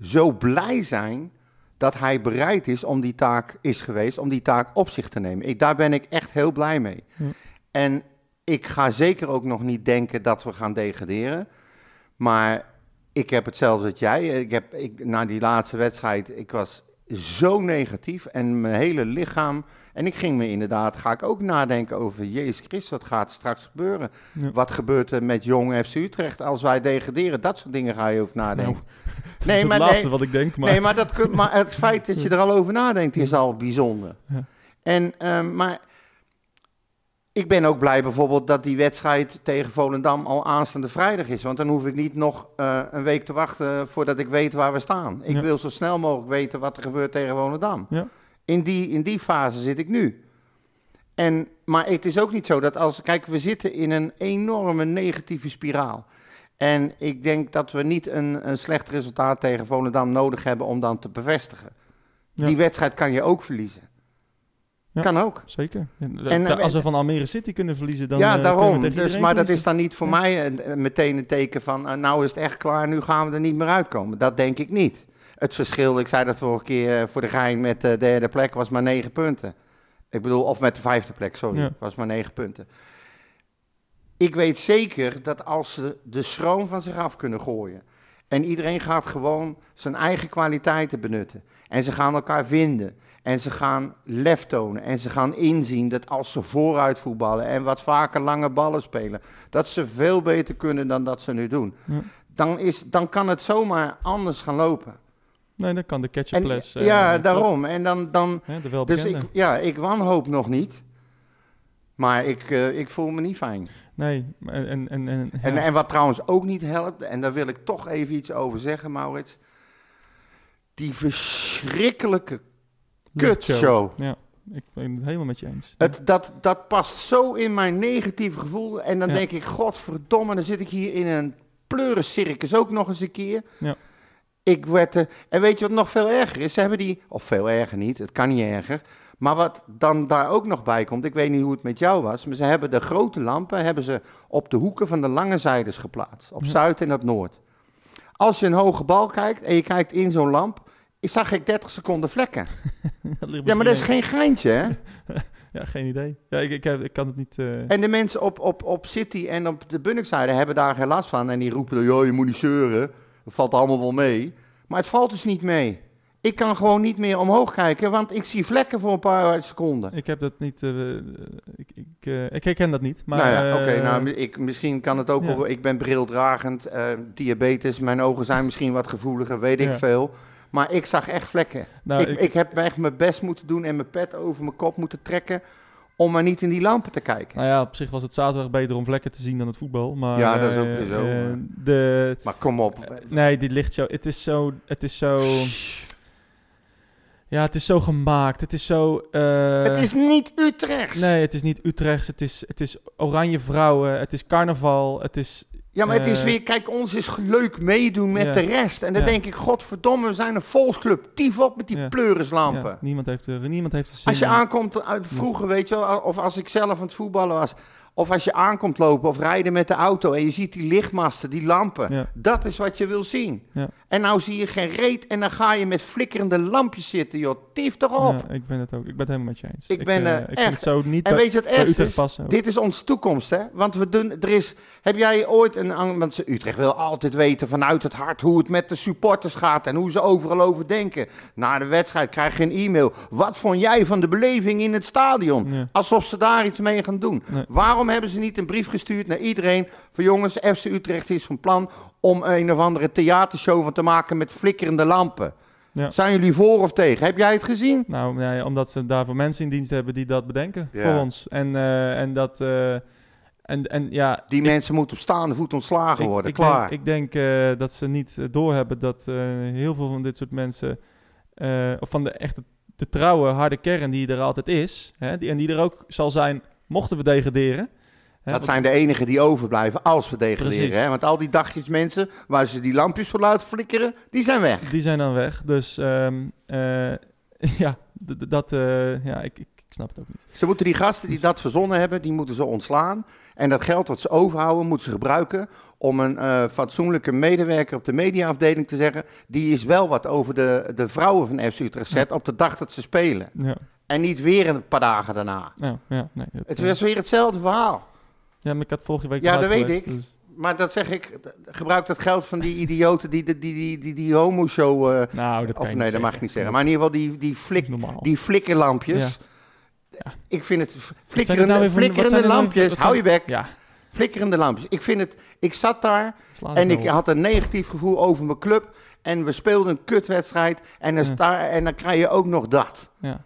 zo blij zijn dat hij bereid is om die taak is geweest, om die taak op zich te nemen. Ik, daar ben ik echt heel blij mee. En ik ga zeker ook nog niet denken dat we gaan degraderen. Maar ik heb hetzelfde als jij. Ik heb, ik, na die laatste wedstrijd, ik was zo negatief en mijn hele lichaam. En ik ging me inderdaad, ga ik ook nadenken over Jezus Christus, wat gaat straks gebeuren? Ja. Wat gebeurt er met jong FC Utrecht als wij degraderen? Dat soort dingen ga je over nadenken. Nou, dat is het laatste wat ik denk. Maar, Nee, maar, dat maar het feit dat je er al over nadenkt is al bijzonder. Ja. En, ehm, maar ik ben ook blij bijvoorbeeld dat die wedstrijd tegen Volendam al aanstaande vrijdag is. Want dan hoef ik niet nog eh, een week te wachten voordat ik weet waar we staan. Ik Ja. wil zo snel mogelijk weten wat er gebeurt tegen Volendam. Ja. In, die, in die fase zit ik nu. En, maar het is ook niet zo dat als... Kijk, we zitten in een enorme negatieve spiraal. En ik denk dat we niet een, een slecht resultaat tegen Volendam nodig hebben om dan te bevestigen. Ja. Die wedstrijd kan je ook verliezen. Ja. Kan ook. Zeker. En, eh, als we van Almere City kunnen verliezen, dan ja, eh, we daarom. Dus, maar dat is dan niet voor Ja. mij een- meteen een teken van... eh, nou is het echt klaar, nu gaan we er niet meer uitkomen. Dat denk ik niet. Het verschil, ik zei dat vorige keer eh, voor de gein met de derde plek, was maar negen punten. Ik bedoel, of met de vijfde plek, sorry, Ja. was maar negen punten. Ik weet zeker dat als ze de schroom van zich af kunnen gooien... en iedereen gaat gewoon zijn eigen kwaliteiten benutten... en ze gaan elkaar vinden... en ze gaan lef tonen... en ze gaan inzien dat als ze vooruit voetballen... en wat vaker lange ballen spelen... dat ze veel beter kunnen dan dat ze nu doen. Ja. Dan, is, dan kan het zomaar anders gaan lopen. Nee, dan kan de En, catch-up-les... eh, ja, klopt. daarom. En dan... dan dus ik, ja, ik wanhoop nog niet... Maar ik, eh, ik voel me niet fijn. Nee, en... en, en, en, En, wat trouwens ook niet helpt, en daar wil ik toch even iets over zeggen, Maurits. Die verschrikkelijke kutshow. Ja, ik ben het helemaal met je eens. Het, dat, dat past zo in mijn negatieve gevoel. En dan Ja. denk ik, godverdomme, dan zit ik hier in een pleurencircus ook nog eens een keer. Ja. Ik werd er, en weet je wat nog veel erger is? Ze hebben die, of veel erger niet, het kan niet erger. Maar wat dan daar ook nog bij komt, ik weet niet hoe het met jou was, maar ze hebben de grote lampen hebben ze op de hoeken van de lange zijdes geplaatst. Op Ja. Zuid en op Noord. Als je een hoge bal kijkt en je kijkt in zo'n lamp, ik zag ik 30 seconden vlekken. Ja, maar dat is geen geintje, hè? Ja, geen idee. Ja, ik, ik, heb, ik kan het niet... eh, En de mensen op, op, op City en op de Bunnikzijde hebben daar geen last van. En die roepen, joh, je moet niet zeuren. Het valt allemaal wel mee. Maar het valt dus niet mee. Ik kan gewoon niet meer omhoog kijken, want ik zie vlekken voor een paar seconden. Ik heb dat niet... eh, ik, ik, eh, ik herken dat niet, maar... nou ja, oké, eh, nou, ik, misschien kan het ook ja. Ik ben brildragend, diabetes, mijn ogen zijn misschien wat gevoeliger, weet ik Ja. veel. Maar ik zag echt vlekken. nou, ik, ik, heb echt mijn best moeten doen en mijn pet over mijn kop moeten trekken om maar niet in die lampen te kijken. Nou ja, op zich was het zaterdag beter om vlekken te zien dan het voetbal. Maar, Ja, dat is ook eh, weer zo, eh, maar- de, Maar kom op. nee, die lichtshow, het is zo... Het is zo... Ja, het is zo gemaakt. Het is zo... eh, het is niet Utrechts. Nee, het is niet Utrechts. Het is, het is oranje vrouwen. Het is carnaval. Het is... Ja, maar het is Eh, weer, kijk, ons is leuk meedoen met Ja. de rest. En dan Ja. denk ik, godverdomme, we zijn een volksclub. Tief op met die Ja. pleurislampen. Niemand, heeft er, niemand heeft er zin Als je in. aankomt uit vroeger, weet je wel, of als ik zelf aan het voetballen was. Of als je aankomt lopen of rijden met de auto en je ziet die lichtmasten, die lampen. Ja. Dat is wat je wil zien. Ja. En nou zie je geen reet en dan ga je met flikkerende lampjes zitten, joh. Tief toch op. Ja, ik ben het ook. Ik ben het helemaal met je eens. Ik ben, eh, eh, ik echt- het zo niet En bij, weet je Utrecht is? passen. ook. Dit is onze toekomst, hè? Want we doen, er is, heb jij ooit een, want Utrecht wil altijd weten vanuit het hart hoe het met de supporters gaat en hoe ze overal over denken. Na de wedstrijd krijg je een e-mail. Wat vond jij van de beleving in het stadion? Alsof ze daar iets mee gaan doen. Nee. Waarom hebben ze niet een brief gestuurd naar iedereen van jongens, FC Utrecht is van plan om een of andere theatershow van te maken met flikkerende lampen. Ja. Zijn jullie voor of tegen? Heb jij het gezien? Nou, nee, omdat ze daarvoor mensen in dienst hebben die dat bedenken Ja. voor ons. En, eh, en dat... eh, en, en ja, Die mensen moeten op staande voet ontslagen ik, worden. ik Klaar. Denk, ik denk eh, dat ze niet doorhebben dat heel veel van dit soort mensen... of van de echte de trouwe, harde kern die er altijd is... Hè, die, en die er ook zal zijn mochten we degraderen... Dat zijn de enigen die overblijven als we degraderen. Hè? Want al die dagjes mensen waar ze die lampjes voor laten flikkeren, die zijn weg. Die zijn dan weg. Dus ehm, eh, ja, dat, eh, ja ik, ik snap het ook niet. Ze moeten die gasten die dat verzonnen hebben, die moeten ze ontslaan. En dat geld wat ze overhouden, moeten ze gebruiken om een eh, fatsoenlijke medewerker op de mediaafdeling te zeggen, die is wel wat over de, de vrouwen van FC Utrecht zet op de dag dat ze spelen. Ja, En niet weer een paar dagen daarna. ja, ja. Nee, dat, Het was weer hetzelfde verhaal. Ja, maar ik had vorige week Ja, dat weet ik. dus- Maar dat zeg ik, gebruik dat geld van die idioten die die, die, die, die, die homo-show... eh, nou, dat of nee, dat mag ik niet zeggen. Maar in ieder geval die, die, flik, die flikkerlampjes. Ja. Ik vind het flikkerende, nou voor- flikkerende er nou- lampjes. Hou je bek. Ja, Flikkerende lampjes. Ik vind het... Ik zat daar en ik had een negatief gevoel over mijn club. En we speelden een kutwedstrijd. En dan, Ja. sta, en dan krijg je ook nog dat. Ja.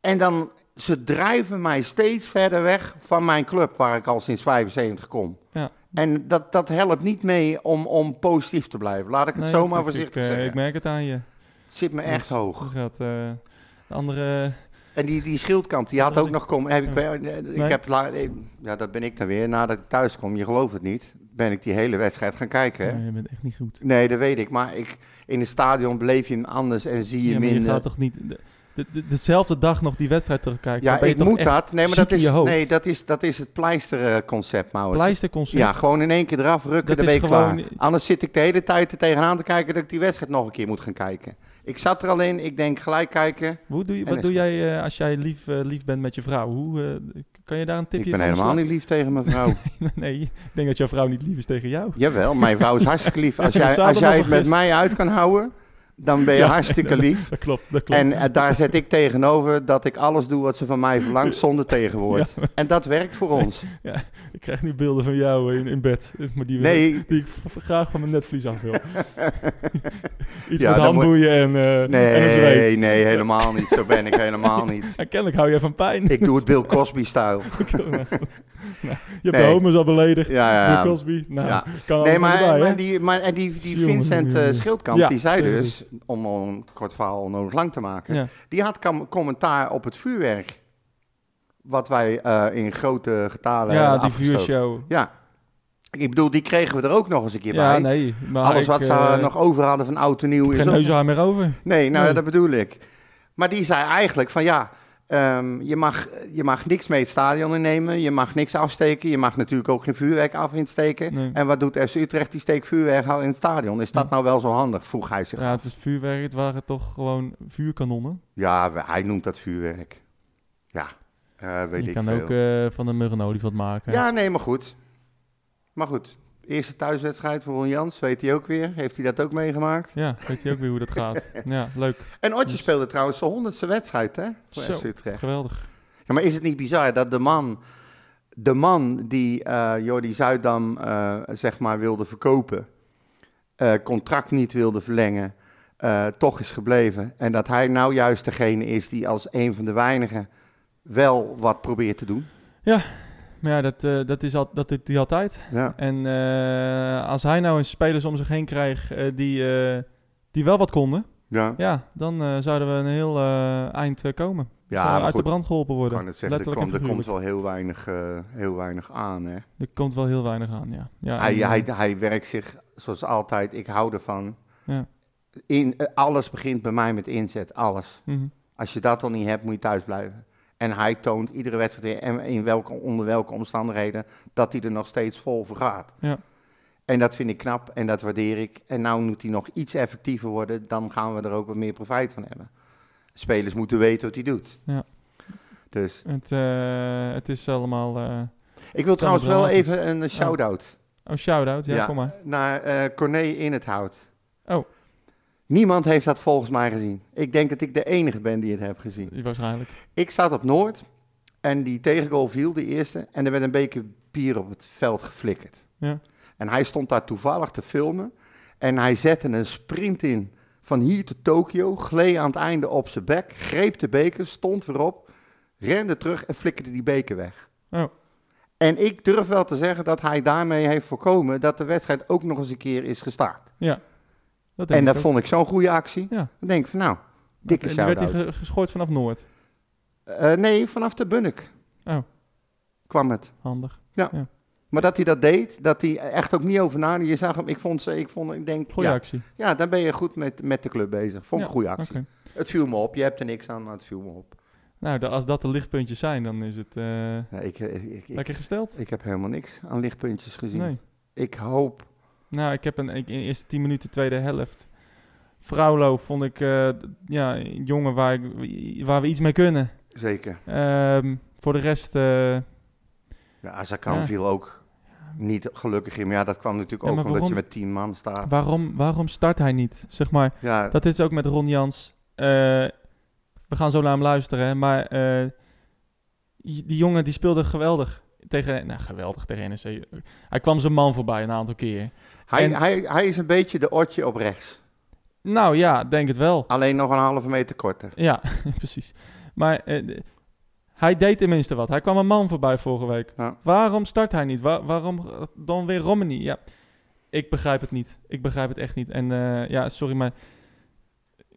En dan... Ze drijven mij steeds verder weg van mijn club, waar ik al sinds 75 kom. Ja. En dat, dat helpt niet mee om, om positief te blijven. Laat ik het Nee, zomaar voorzichtig ik, eh, zeggen. Ik merk het aan je. Het zit me echt Dus hoog. Gaat, eh, de andere... En die, die schildkamp, die had ook nog komen. Heb ik, ja. ik heb, eh, ja, dat ben ik dan weer. Nadat ik thuis kom, je gelooft het niet, ben ik die hele wedstrijd gaan kijken. hè. Nee, je bent echt niet goed. Nee, dat weet ik. Maar ik, in het stadion beleef je hem anders en zie je Ja, maar je minder. gaat toch niet... de- de- de- dezelfde dag nog die wedstrijd terugkijken. ja, ik moet dat. Nee, maar dat is, nee, dat is, dat is het pleisterconcept, Maurits. Pleisterconcept. Ja, gewoon in één keer eraf rukken, Dat dan ben gewoon- klaar. Anders zit ik de hele tijd er tegenaan te kijken dat ik die wedstrijd nog een keer moet gaan kijken. Ik zat er al in, ik denk gelijk kijken. Hoe doe je, wat doe jij eh, als jij lief, eh, lief bent met je vrouw? Hoe, eh, kan je daar een tipje Ik ben van helemaal slaan? niet lief tegen mijn vrouw. nee, ik denk dat jouw vrouw niet lief is tegen jou. Jawel, mijn vrouw is hartstikke lief. Als jij, als jij het met mij uit kan houden, dan ben je Ja, hartstikke lief. Dat klopt, dat klopt. En eh, daar zet ik tegenover dat ik alles doe wat ze van mij verlangt zonder tegenwoord. En dat werkt voor ons. Ik krijg nu beelden van jou in, in bed. Maar die, Nee, die ik graag van mijn netvlies af wil. Iets Ja, met moet- handboeien en, eh en een zweep. nee, nee, helemaal niet. Zo ben ik helemaal niet. En kennelijk hou je van pijn. Ik doe het Bill Cosby-stijl. je hebt Nee. de homo's al beledigd. Ja, ja, Bill. Cosby. Nou, Ja. kan Nee, nee, maar, erbij, maar, die, maar en die, die Jongen, Vincent eh. Schildkamp, die zei dus, om een kort verhaal onnodig lang te maken, die had commentaar op het vuurwerk. Wat wij eh, in grote getalen Ja, die afgestoken. vuurshow. Ja. Ik bedoel, die kregen we er ook nog eens een keer Ja, bij. nee. Maar Alles ik, wat ze eh, nog over hadden van oud en nieuw is geen neushaar meer over. Nee, nou Nee. dat bedoel ik. Maar die zei eigenlijk van ja, ehm, je, mag, je mag niks mee het stadion innemen, je mag niks afsteken, je mag natuurlijk ook geen vuurwerk af insteken. Nee. En wat doet FC Utrecht? Die steekt vuurwerk al in het stadion. Is dat Ja. nou wel zo handig? Vroeg hij zich Ja, af. het is vuurwerk. Het waren toch gewoon vuurkanonnen. Ja, hij noemt dat vuurwerk. Ja, weet je ik kan veel. ook eh, van een mug een olifant maken. Ja, nee, maar goed. Maar goed, eerste thuiswedstrijd voor Ron Jans, weet hij ook weer. Heeft hij dat ook meegemaakt? Ja, weet je ook weer hoe dat gaat. Ja, leuk. En Otje Dus- speelde trouwens zijn honderdste wedstrijd, hè? Voor Zo. FC Utrecht. Geweldig. Ja, maar is het niet bizar dat de man, de man die eh Jordi Zuidam eh, zeg maar wilde verkopen, contract niet wilde verlengen, toch is gebleven. En dat hij nou juist degene is die als een van de weinigen wel wat probeert te doen. Maar ja, dat, eh, dat, is al, dat doet hij altijd. Ja, En eh, als hij nou eens spelers om zich heen krijgt eh, die, die wel wat konden, ja. ja, dan zouden we een heel eind komen. Ja, uit goed, de brand geholpen ik worden. kan het zeggen, er, komt, er wel heel weinig, heel weinig aan. Hè? Er komt wel heel weinig aan, ja. ja hij, en, hij, hij werkt zich zoals altijd, ik hou ervan. Ja. In, alles begint bij mij met inzet, alles. mhm. Als je dat al niet hebt, moet je thuis blijven. En hij toont iedere wedstrijd in, in welke, onder welke omstandigheden dat hij er nog steeds vol voor gaat. Ja. En dat vind ik knap en dat waardeer ik. En nou moet hij nog iets effectiever worden, dan gaan we er ook wat meer profijt van hebben. Spelers moeten weten wat hij doet. Ja. Dus het, eh, het is allemaal... eh, ik wil trouwens wel even een shout-out Oh, shout-out. Ja, kom maar. naar eh Corné in het hout. Oh. Niemand heeft dat volgens mij gezien. Ik denk dat ik de enige ben die het heb gezien. Waarschijnlijk. Ik zat op Noord en die tegengoal viel, de eerste. En er werd een beker bier op het veld geflikkerd. Ja. En hij stond daar toevallig te filmen. En hij zette een sprint in van hier tot Tokio. Gleed aan het einde op zijn bek. Greep de beker, stond weer op. Rende terug en flikkerde die beker weg. Oh. En ik durf wel te zeggen dat hij daarmee heeft voorkomen dat de wedstrijd ook nog eens een keer is gestaakt. Ja. Dat En dat ook. vond ik zo'n goede actie. Ja. Dan denk ik van nou, dikke En werd hij geschooid vanaf Noord. Eh, nee, vanaf de Bunnik Oh. kwam het. Handig. Maar dat hij dat deed, dat hij echt ook niet over na. Je zag hem, ik vond ze, ik vond, ik denk, Goeie ja, actie. ja, dan ben je goed met, met de club bezig. Vond ik Ja, een goede actie. Het viel me op, je hebt er niks aan, maar het viel me op. Nou, de- als dat de lichtpuntjes zijn, dan is het eh, Ja, ik, ik, ik, ik, lekker gesteld. ik heb helemaal niks aan lichtpuntjes gezien. Nee. Ik hoop... Nou, ik heb een, ik, in de eerste 10 minuten, tweede helft. Vrouwlo vond ik eh, ja, een jongen waar, ik, waar we iets mee kunnen. Zeker. Ehm, voor de rest, eh, Ja, Azarkan Ja. viel ook niet gelukkig in. Maar ja, dat kwam natuurlijk Ja, ook omdat je met tien man staat. waarom, waarom start hij niet? Zeg maar, Ja, dat is ook met Ron Jans. Eh, we gaan zo naar hem luisteren, hè, maar die jongen die speelde geweldig. Tegen, nou, geweldig tegen NEC. Hij kwam zijn man voorbij een aantal keer. Hij, en- hij, hij is een beetje de otje op rechts. Nou ja, denk het wel. Alleen nog een halve meter korter. Ja, precies. Maar eh, hij deed tenminste wat. Hij kwam een man voorbij vorige week. Ja. Waarom start hij niet? Wa- waarom dan weer Romani? Ja, ik begrijp het niet. Ik begrijp het echt niet. En eh, ja, sorry, maar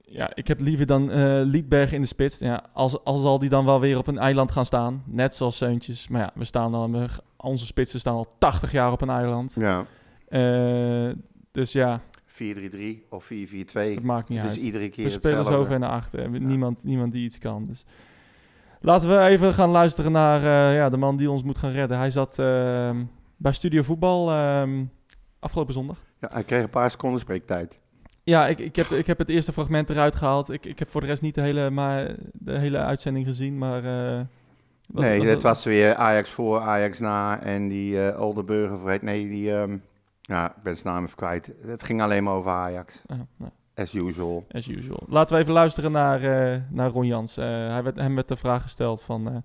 ja, ik heb liever dan eh Liedberg in de spits. Ja, als, als zal die dan wel weer op een eiland gaan staan. Net zoals Seuntjes. Maar ja, we staan dan, we- onze spitsen staan al 80 jaar op een eiland. Ja. Eh, dus ja, 4-3-3 of 4-4-2. het maakt niet Het uit. is iedere keer We spelen zo hetzelfde. ver naar achter. Niemand, niemand die iets kan. Dus. Laten we even gaan luisteren naar eh, ja, de man die ons moet gaan redden. Hij zat ehm, bij Studio Voetbal ehm, afgelopen zondag. Ja, hij kreeg een paar seconden spreektijd. Ja, ik, ik, heb, ik heb het eerste fragment eruit gehaald. Ik, ik heb voor de rest niet de hele, maar, de hele uitzending gezien. Maar, eh, wat- nee, het was weer Ajax voor, Ajax na. En die eh Oldenburger, nee, die... ehm, ja, ik ben zijn naam even kwijt. Het ging alleen maar over Ajax. nou, As usual. as usual. Laten we even luisteren naar, eh, naar Ron Jans. Eh, hij werd, hem werd de vraag gesteld van... eh,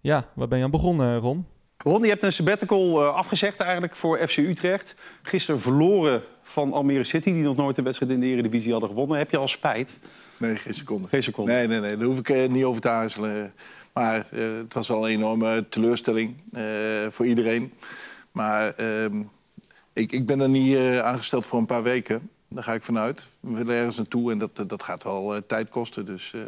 ja, waar ben je aan begonnen, Ron? Ron, je hebt een sabbatical eh, afgezegd eigenlijk voor FC Utrecht. Gisteren verloren van Almere City, die nog nooit een wedstrijd in de Eredivisie hadden gewonnen. Heb je al spijt? Nee, geen seconde. Geen seconde. Nee, nee, nee, daar hoef ik eh, niet over te aarzelen. Maar eh, het was al een enorme teleurstelling eh, voor iedereen. Maar ehm, ik, ik ben er niet eh, aangesteld voor een paar weken. Daar ga ik vanuit. We willen ergens naartoe en dat, dat gaat wel eh, tijd kosten. Dus, eh,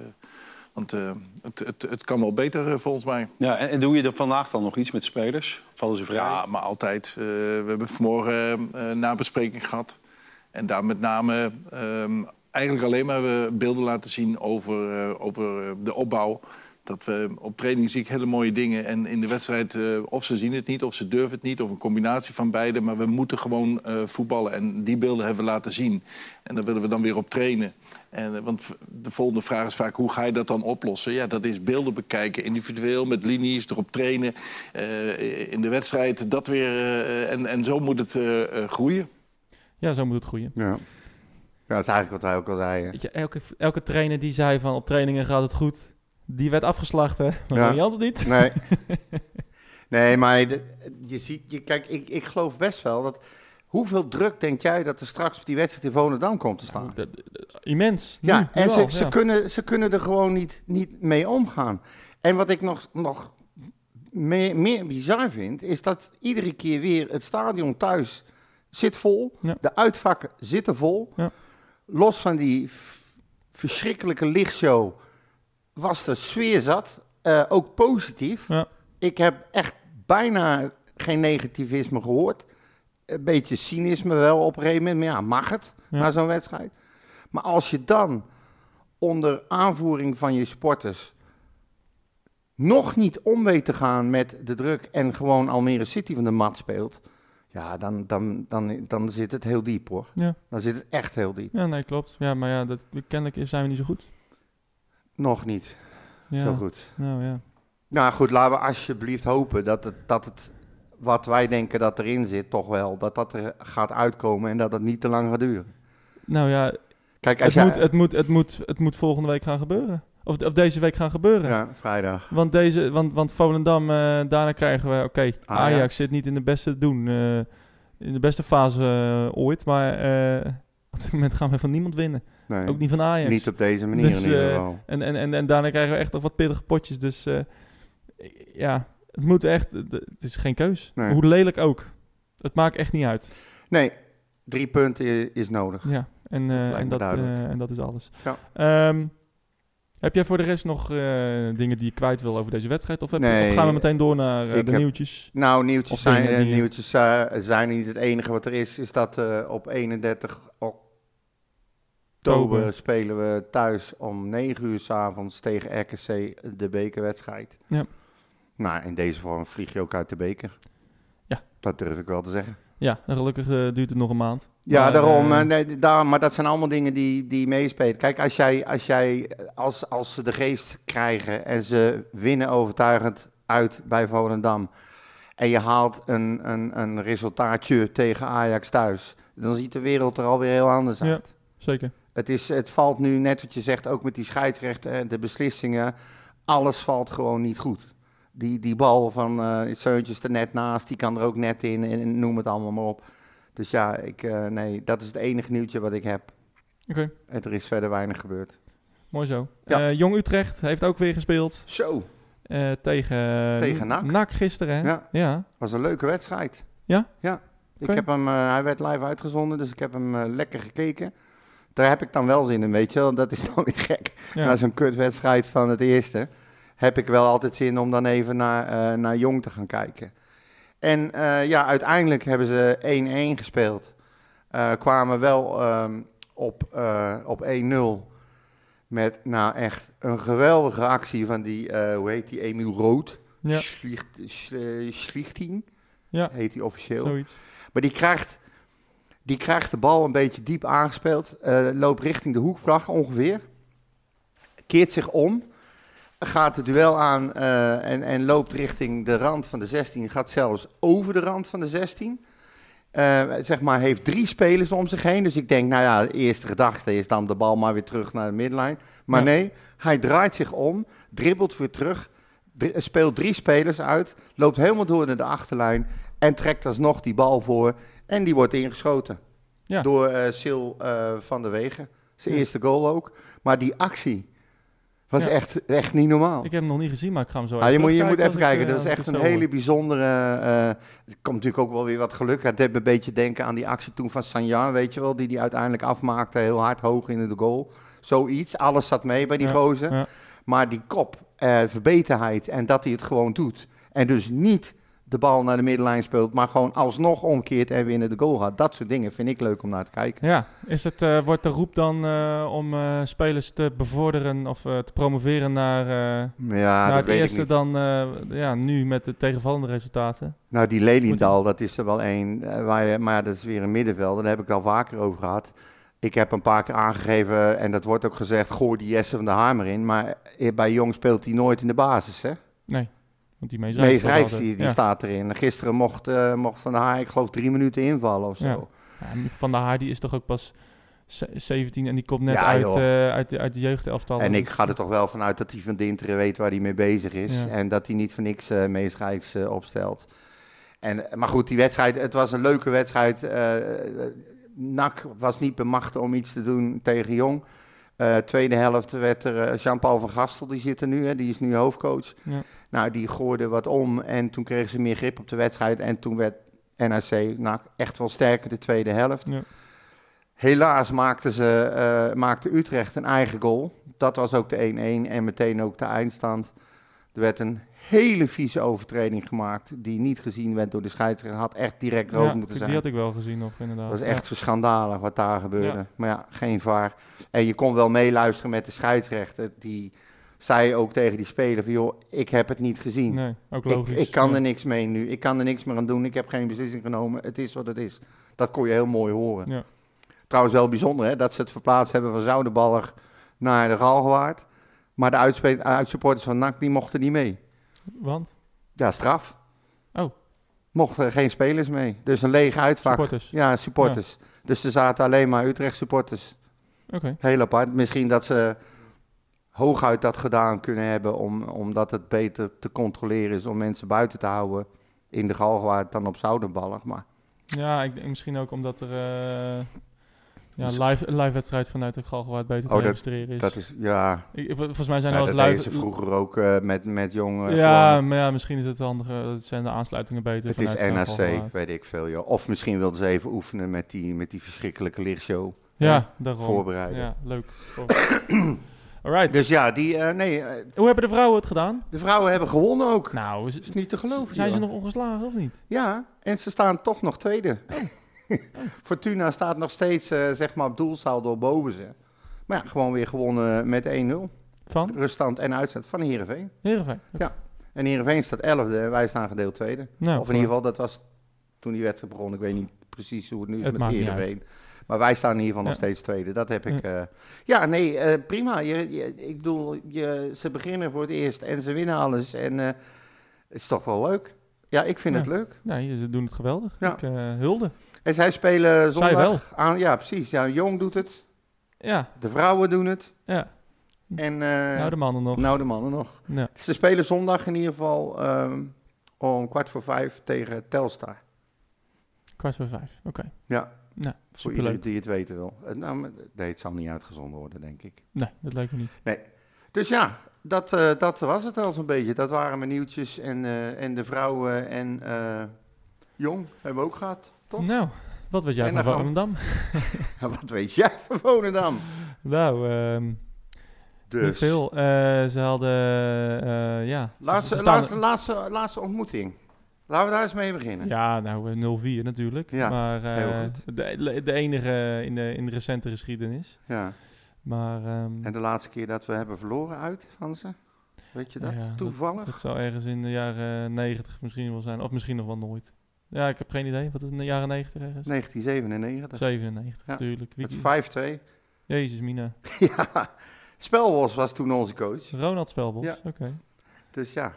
want het, het, het kan wel beter volgens mij. Ja, en, en doe je er vandaag dan nog iets met spelers? Vallen ze vrij? Ja, maar altijd. We hebben vanmorgen een nabespreking gehad. En daar met name ehm, eigenlijk alleen maar beelden laten zien over, over de opbouw. Dat we op training zie ik hele mooie dingen. En in de wedstrijd, eh, of ze zien het niet, of ze durven het niet, of een combinatie van beide. Maar we moeten gewoon eh, voetballen. En die beelden hebben we laten zien. En daar willen we dan weer op trainen. En, eh, want de volgende vraag is vaak, hoe ga je dat dan oplossen? Ja, dat is beelden bekijken, individueel, met linies, erop trainen. eh, in de wedstrijd, dat weer. eh, en, en zo moet het eh, eh, groeien. Ja, zo moet het groeien. Ja. ja, dat is eigenlijk wat wij ook al je, elke, elke trainer die zei van op trainingen gaat het goed, die werd afgeslacht, hè? Maar Ja. Jans niet. Nee. nee, maar de- je ziet, je, kijk, ik, ik geloof best wel dat. Hoeveel druk denk jij dat er straks op die wedstrijd in Volendam komt te staan? Immens. Ja, Nu, en ze, ze, ja. Kunnen, ze kunnen er gewoon niet, niet mee omgaan. En wat ik nog, nog meer, meer bizar vind, is dat iedere keer weer het stadion thuis zit vol. Ja. De uitvakken zitten vol. Ja. Los van die verschrikkelijke lichtshow was de sfeer zat. eh, ook positief. Ja. Ik heb echt bijna geen negativisme gehoord. Een beetje cynisme wel op een gegeven moment. Maar ja, mag het Ja. na zo'n wedstrijd? Maar als je dan onder aanvoering van je sporters nog niet om weet te gaan met de druk en gewoon Almere City van de mat speelt, ja, dan, dan, dan, dan zit het heel diep hoor. Ja. Dan zit het echt heel diep. Ja, nee, klopt. Ja, maar ja, dat, kennelijk zijn we niet zo goed. Nog niet Ja. zo goed. Nou ja. Nou goed, laten we alsjeblieft hopen dat het, dat het wat wij denken dat erin zit, toch wel, dat dat er gaat uitkomen en dat het niet te lang gaat duren. Nou ja, Kijk, als het jij... moet, het, moet, het, moet, het moet volgende week gaan gebeuren. Of, of deze week gaan gebeuren. Ja, vrijdag. Want, deze, want, want Volendam, eh, daarna krijgen we... Oké, Ajax. Ajax. zit niet in de beste doen. eh, in de beste fase eh, ooit. Maar op dit moment gaan we van niemand winnen. Nee, Ook niet van Ajax. niet op deze manier Dus, in ieder eh, geval. En, en, en, en daarna krijgen we echt nog wat pittige potjes. Dus eh, ja, het moet echt... Het is geen keus. Nee. Hoe lelijk ook. Het maakt echt niet uit. Nee, drie punten is nodig. Ja, en, eh, lijkt en, dat, eh, en dat is alles. Ja. Ehm, heb jij voor de rest nog eh, dingen die je kwijt wil over deze wedstrijd? Of, heb je- Nee, of gaan we meteen door naar eh, de heb- nieuwtjes? Nou, nieuwtjes zijn, eh, die- nieuwtjes eh, zijn niet het enige wat er is. Is dat eh, op 31 oktober spelen we thuis om 9 uur 's avonds tegen RKC de bekerwedstrijd. Ja. Nou, in deze vorm vlieg je ook uit de beker. Ja. Dat durf ik wel te zeggen. Ja, en gelukkig eh, duurt het nog een maand. Ja, Maar, daarom. eh, eh, nee, daar, maar dat zijn allemaal dingen die, die meespelen. Kijk, als, jij, als, jij, als, als ze de geest krijgen en ze winnen overtuigend uit bij Volendam... en je haalt een, een, een resultaatje tegen Ajax thuis... dan ziet de wereld er alweer heel anders Ja. uit. Zeker. Het, is, het valt nu, net wat je zegt, ook met die scheidsrechten, de beslissingen... alles valt gewoon niet goed. Die, die bal van eh Seuntjes er net naast, die kan er ook net in en noem het allemaal maar op. Dus ja, ik, eh, nee, dat is het enige nieuwtje wat ik heb. Oké, En er is verder weinig gebeurd. mooi zo. Ja. Eh, Jong Utrecht heeft ook weer gespeeld Zo, tegen, Tegen NAC. gisteren. Hè? Ja. ja. was een leuke wedstrijd. Ja? Ja. Ik heb hem, hij werd live uitgezonden, dus ik heb hem lekker gekeken. Daar heb ik dan wel zin in, weet je wel. Dat is dan weer gek. Ja. Na zo'n kutwedstrijd van het eerste heb ik wel altijd zin om dan even naar, eh, naar Jong te gaan kijken. En eh, ja, uiteindelijk hebben ze 1-1 gespeeld. Eh, kwamen wel ehm, op, op 1-0 met nou echt een geweldige actie van die, hoe heet die, Emiel Rood. Ja. Schlicht, Sch- Schlichting ja, heet hij officieel. zoiets. Maar die krijgt, die krijgt de bal een beetje diep aangespeeld. eh, loopt richting de hoekvlag ongeveer. Keert zich om. Gaat het duel aan eh, en, en loopt richting de rand van de 16. Gaat zelfs over de rand van de 16. Eh, zeg maar, heeft drie spelers om zich heen. Dus ik denk, nou ja, de eerste gedachte is dan de bal maar weer terug naar de middenlijn. Maar Ja. nee, hij draait zich om, dribbelt weer terug, dri- speelt drie spelers uit, loopt helemaal door naar de achterlijn en trekt alsnog die bal voor. En die wordt ingeschoten Ja. door eh Sil eh, van der Wegen. Zijn Ja. eerste goal ook. Maar die actie was Ja. echt, echt niet normaal. Ik heb hem nog niet gezien, maar ik ga hem zo Ah, je moet, je moet even ik, kijken, eh, dat is als ik echt het een hele bijzondere... eh er komt natuurlijk ook wel weer wat geluk. Het deed me een beetje denken aan die actie toen van Sanjan, weet je wel, die die uiteindelijk afmaakte, heel hard hoog in de goal. Zoiets, alles zat mee bij die gozer. Maar die kop, eh, verbeterheid en dat hij het gewoon doet. En dus niet de bal naar de middenlijn speelt, maar gewoon alsnog omkeert en weer in de goal gaat. Dat soort dingen vind ik leuk om naar te kijken. Ja, is het, eh, wordt de roep dan eh, om eh, spelers te bevorderen of te promoveren naar, Ja, naar het eerste dan ja, nu met de tegenvallende resultaten? Nou, die Leliendal, dat is er wel één. waar je- maar dat is weer een middenveld. Daar heb ik het al vaker over gehad. Ik heb een paar keer aangegeven, en dat wordt ook gezegd, gooi die Jesse van de Hamer in. Maar bij Jong speelt hij nooit in de basis, hè? Nee, want die Mees Rijks, die, die ja. staat erin. Gisteren mocht, eh, mocht Van der Haar, ik geloof, drie minuten invallen of zo. Van der Haar die is toch ook pas ze- 17 en die komt net uit, eh, uit, de, uit de jeugdelftal. En ik Dus- ga er toch wel vanuit dat hij van Dinteren weet waar hij mee bezig is. En dat hij niet voor niks Mees Rijks opstelt. En, maar goed, die wedstrijd, het was een leuke wedstrijd. NAC was niet bemachtigd om iets te doen tegen Jong. Eh, tweede helft werd er eh, Jean-Paul van Gastel, die zit er nu, hè, die is nu hoofdcoach. Ja. Nou, die gooide wat om en toen kregen ze meer grip op de wedstrijd. En toen werd NAC NAC echt wel sterker de tweede helft. Ja. Helaas maakte, ze, eh, maakte Utrecht een eigen goal. Dat was ook de 1-1 en meteen ook de eindstand. Er werd een hele vieze overtreding gemaakt die niet gezien werd door de scheidsrechter. Had echt direct rood Ja, moeten die zijn. had ik wel gezien nog inderdaad. Dat was Ja. echt zo schandalig wat daar gebeurde. Ja. Maar ja, geen vaar. En je kon wel meeluisteren met de scheidsrechter. Die zei ook tegen die speler van... joh, ik heb het niet gezien. Nee, ook ik, logisch. ik kan ja. er niks mee nu. Ik kan er niks meer aan doen. Ik heb geen beslissing genomen. Het is wat het is. Dat kon je heel mooi horen. Ja. Trouwens wel bijzonder hè, dat ze het verplaatst hebben van Zoudenballer naar de Galgenwaard. Maar de uitsupporters van NAC die mochten niet mee. Want? Ja, straf. Oh. Mochten geen spelers mee. Dus een lege uitvak. Supporters. Ja, supporters. Dus er zaten alleen maar Utrecht supporters. Oké. Heel apart. Misschien dat ze hooguit dat gedaan kunnen hebben, om, omdat het beter te controleren is om mensen buiten te houden in de Galgenwaard dan op Zoudenballer. Maar Ja, ik misschien ook omdat er eh, ja, live, een live wedstrijd vanuit de Galgenwaard beter te Oh, dat- registreren is. dat is, ja, Ik, vol- volgens mij zijn ja er dat wel eens live... vroeger ook eh, met, met jongen. ja, gewoon- maar ja, misschien is het handiger. Het zijn de aansluitingen beter. het is NAC, weet ik veel. Joh. Of misschien wilden ze even oefenen met die, met die verschrikkelijke lichtshow. Ja, daarom. voorbereiden. Ja, leuk. Alright. Dus ja, die, eh, nee, eh, Hoe hebben de vrouwen het gedaan? de vrouwen hebben gewonnen ook. Nou, is- Dat is niet te geloven. zijn ze nog ongeslagen of niet? Ja, en ze staan toch nog tweede. Oh. Fortuna staat nog steeds, eh, zeg maar, op doelsaldo boven ze. Maar ja, gewoon weer gewonnen met 1-0. Van? Ruststand en uitzet van Heerenveen. Heerenveen. Ja. En Heerenveen staat 11e en wij staan gedeeld tweede. Nou, of in ieder geval, dat was toen die wedstrijd begon. Ik weet niet precies hoe het nu is Het met Heerenveen. Maar wij staan in ieder geval nog Ja. steeds tweede. Dat heb ik... eh, ja, nee, eh, prima. Je, je- ik bedoel, je, ze beginnen voor het eerst en ze winnen alles. En het is toch wel leuk. Ja, ik vind Ja. het leuk. Nee, ze doen het geweldig. Ja. Ik eh, hulde. En zij spelen zondag wel. aan... Ja, precies. Ja, Jong doet het. Ja, De vrouwen doen het. ja. En eh, nou, de mannen nog. nou, de mannen nog. Ja. Ze spelen zondag in ieder geval ehm, om kwart voor vijf tegen Telstar. Kwart voor vijf. Oké. Ja, Nou, voor iedereen die het weten wil. Eh, Nou, nee, het zal niet uitgezonden worden, denk ik. Nee, dat lijkt me niet. Dus ja, dat, eh, dat was het al zo'n beetje. Dat waren mijn nieuwtjes. En, eh, en de vrouwen en eh, Jong hebben we ook gehad, toch? Nou, wat weet jij En van gaan Volendam? Wat weet jij van Volendam? Nou, ehm Dus, niet veel. Ze hadden, ja... Laatste, laatste, laatste, laatste ontmoeting. Laten we daar eens mee beginnen. Ja, nou, eh, 0-4 natuurlijk. Ja, maar heel goed. De, de enige in de, in de recente geschiedenis. Ja. Maar ehm, En de laatste keer dat we hebben verloren uit van ze? Weet je dat? Ja, Toevallig? dat zou ergens in de jaren 90 misschien wel zijn. Of misschien nog wel nooit. Ja, ik heb geen idee. Wat is in de jaren 90 ergens? 1997. 97 Ja, natuurlijk. Wie- Met 5-2. Jezus, Mina. ja, Spelbos was toen onze coach. Ronald Spelbos. Ja. Oké. Dus ja.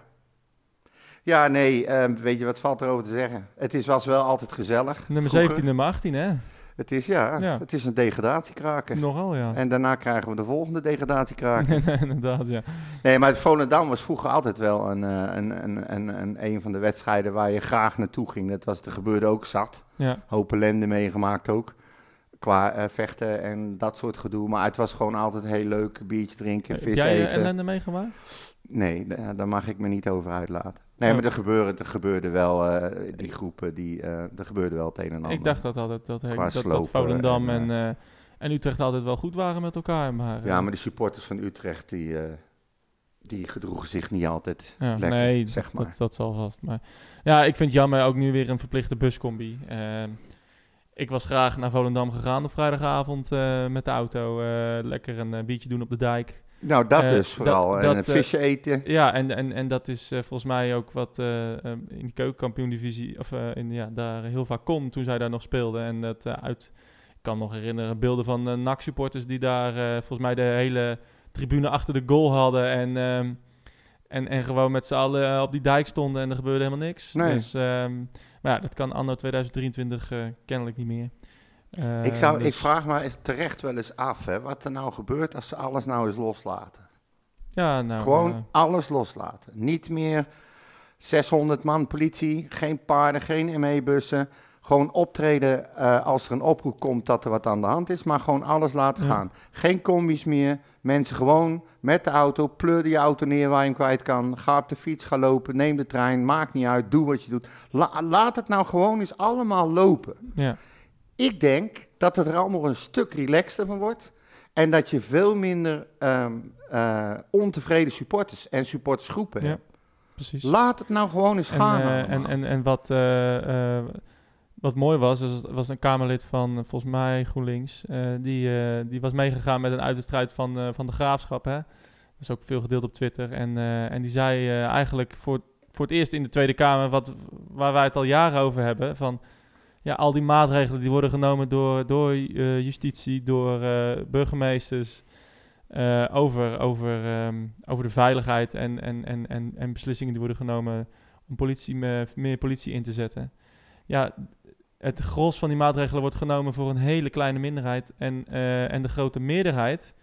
Ja, nee, ehm, weet je wat valt erover te zeggen? Het is, was wel altijd gezellig. Nummer vroeger. 17, nummer 18, hè? Het is, ja, Ja. het is een degradatiekraker. Nogal, ja. En daarna krijgen we de volgende degradatiekraker. Inderdaad, ja. nee, maar het Volendam was vroeger altijd wel een, eh, een, een, een, een, een van de wedstrijden waar je graag naartoe ging. Dat was, er gebeurde ook zat. Ja, Hoop ellende meegemaakt ook. Qua eh, vechten en dat soort gedoe. Maar het was gewoon altijd heel leuk. Biertje drinken, heb vis jij eh, eten. ellende meegemaakt? Nee, da- daar mag ik me niet over uitlaten. Nee, maar er gebeurde, er gebeurde wel, eh, die groepen, die, eh, er gebeurde wel het een en ander. Ik dacht dat altijd dat, dat, dat slopen Volendam en, en, eh, en Utrecht altijd wel goed waren met elkaar. Maar, Ja, maar de supporters van Utrecht, die, die gedroegen zich niet altijd Ja, lekker, nee, zeg dat, maar. dat, dat zal vast. Maar ja, ik vind het jammer ook nu weer een verplichte buscombi. Ehm, ik was graag naar Volendam gegaan op vrijdagavond met de auto. lekker een biertje doen op de dijk. Nou, dat eh, dus vooral. dat- en dat, een eh, visje eten. Ja, en, en, en dat is eh, volgens mij ook wat eh, ehm, in die keukenkampioen-divisie, of eh, in, ja, daar heel vaak kon toen zij daar nog speelden. En dat eh, uit, ik kan nog herinneren, beelden van NAC-supporters die daar eh, volgens mij de hele tribune achter de goal hadden. En, ehm, en, en gewoon met z'n allen eh, op die dijk stonden en er gebeurde helemaal niks. Nee. Dus, ehm, maar ja, dat kan anno 2023 eh, kennelijk niet meer. Eh, ik, zou, ik dus- vraag me terecht wel eens af, hè, wat er nou gebeurt als ze alles nou eens loslaten. Ja, nou, Gewoon eh, alles loslaten. Niet meer 600 man politie, geen paarden, geen ME-bussen. Gewoon optreden eh, als er een oproep komt dat er wat aan de hand is, maar gewoon alles laten Ja. gaan. Geen combi's meer. Mensen gewoon met de auto, pleur je auto neer waar je hem kwijt kan. Ga op de fiets, ga lopen, neem de trein, maakt niet uit, doe wat je doet. La- laat het nou gewoon eens allemaal lopen. ja. Ik denk dat het er allemaal een stuk relaxter van wordt. En dat je veel minder ehm, eh, ontevreden supporters en supportersgroepen Ja, hebt. precies. Laat het nou gewoon eens En, gaan. eh, en, en, en wat, eh, wat mooi was, was, was een Kamerlid van volgens mij GroenLinks. die, die was meegegaan met een uitwedstrijd van, van de graafschap. Hè? Dat is ook veel gedeeld op Twitter. En, en die zei eigenlijk voor, voor het eerst in de Tweede Kamer, wat, waar wij het al jaren over hebben. Van ja, al die maatregelen die worden genomen door, door eh, justitie, door eh, burgemeesters. eh, over, over, ehm, over de veiligheid en, en, en, en, en beslissingen die worden genomen om politie, me- meer politie in te zetten. Ja, het gros van die maatregelen wordt genomen voor een hele kleine minderheid. En, en de grote meerderheid,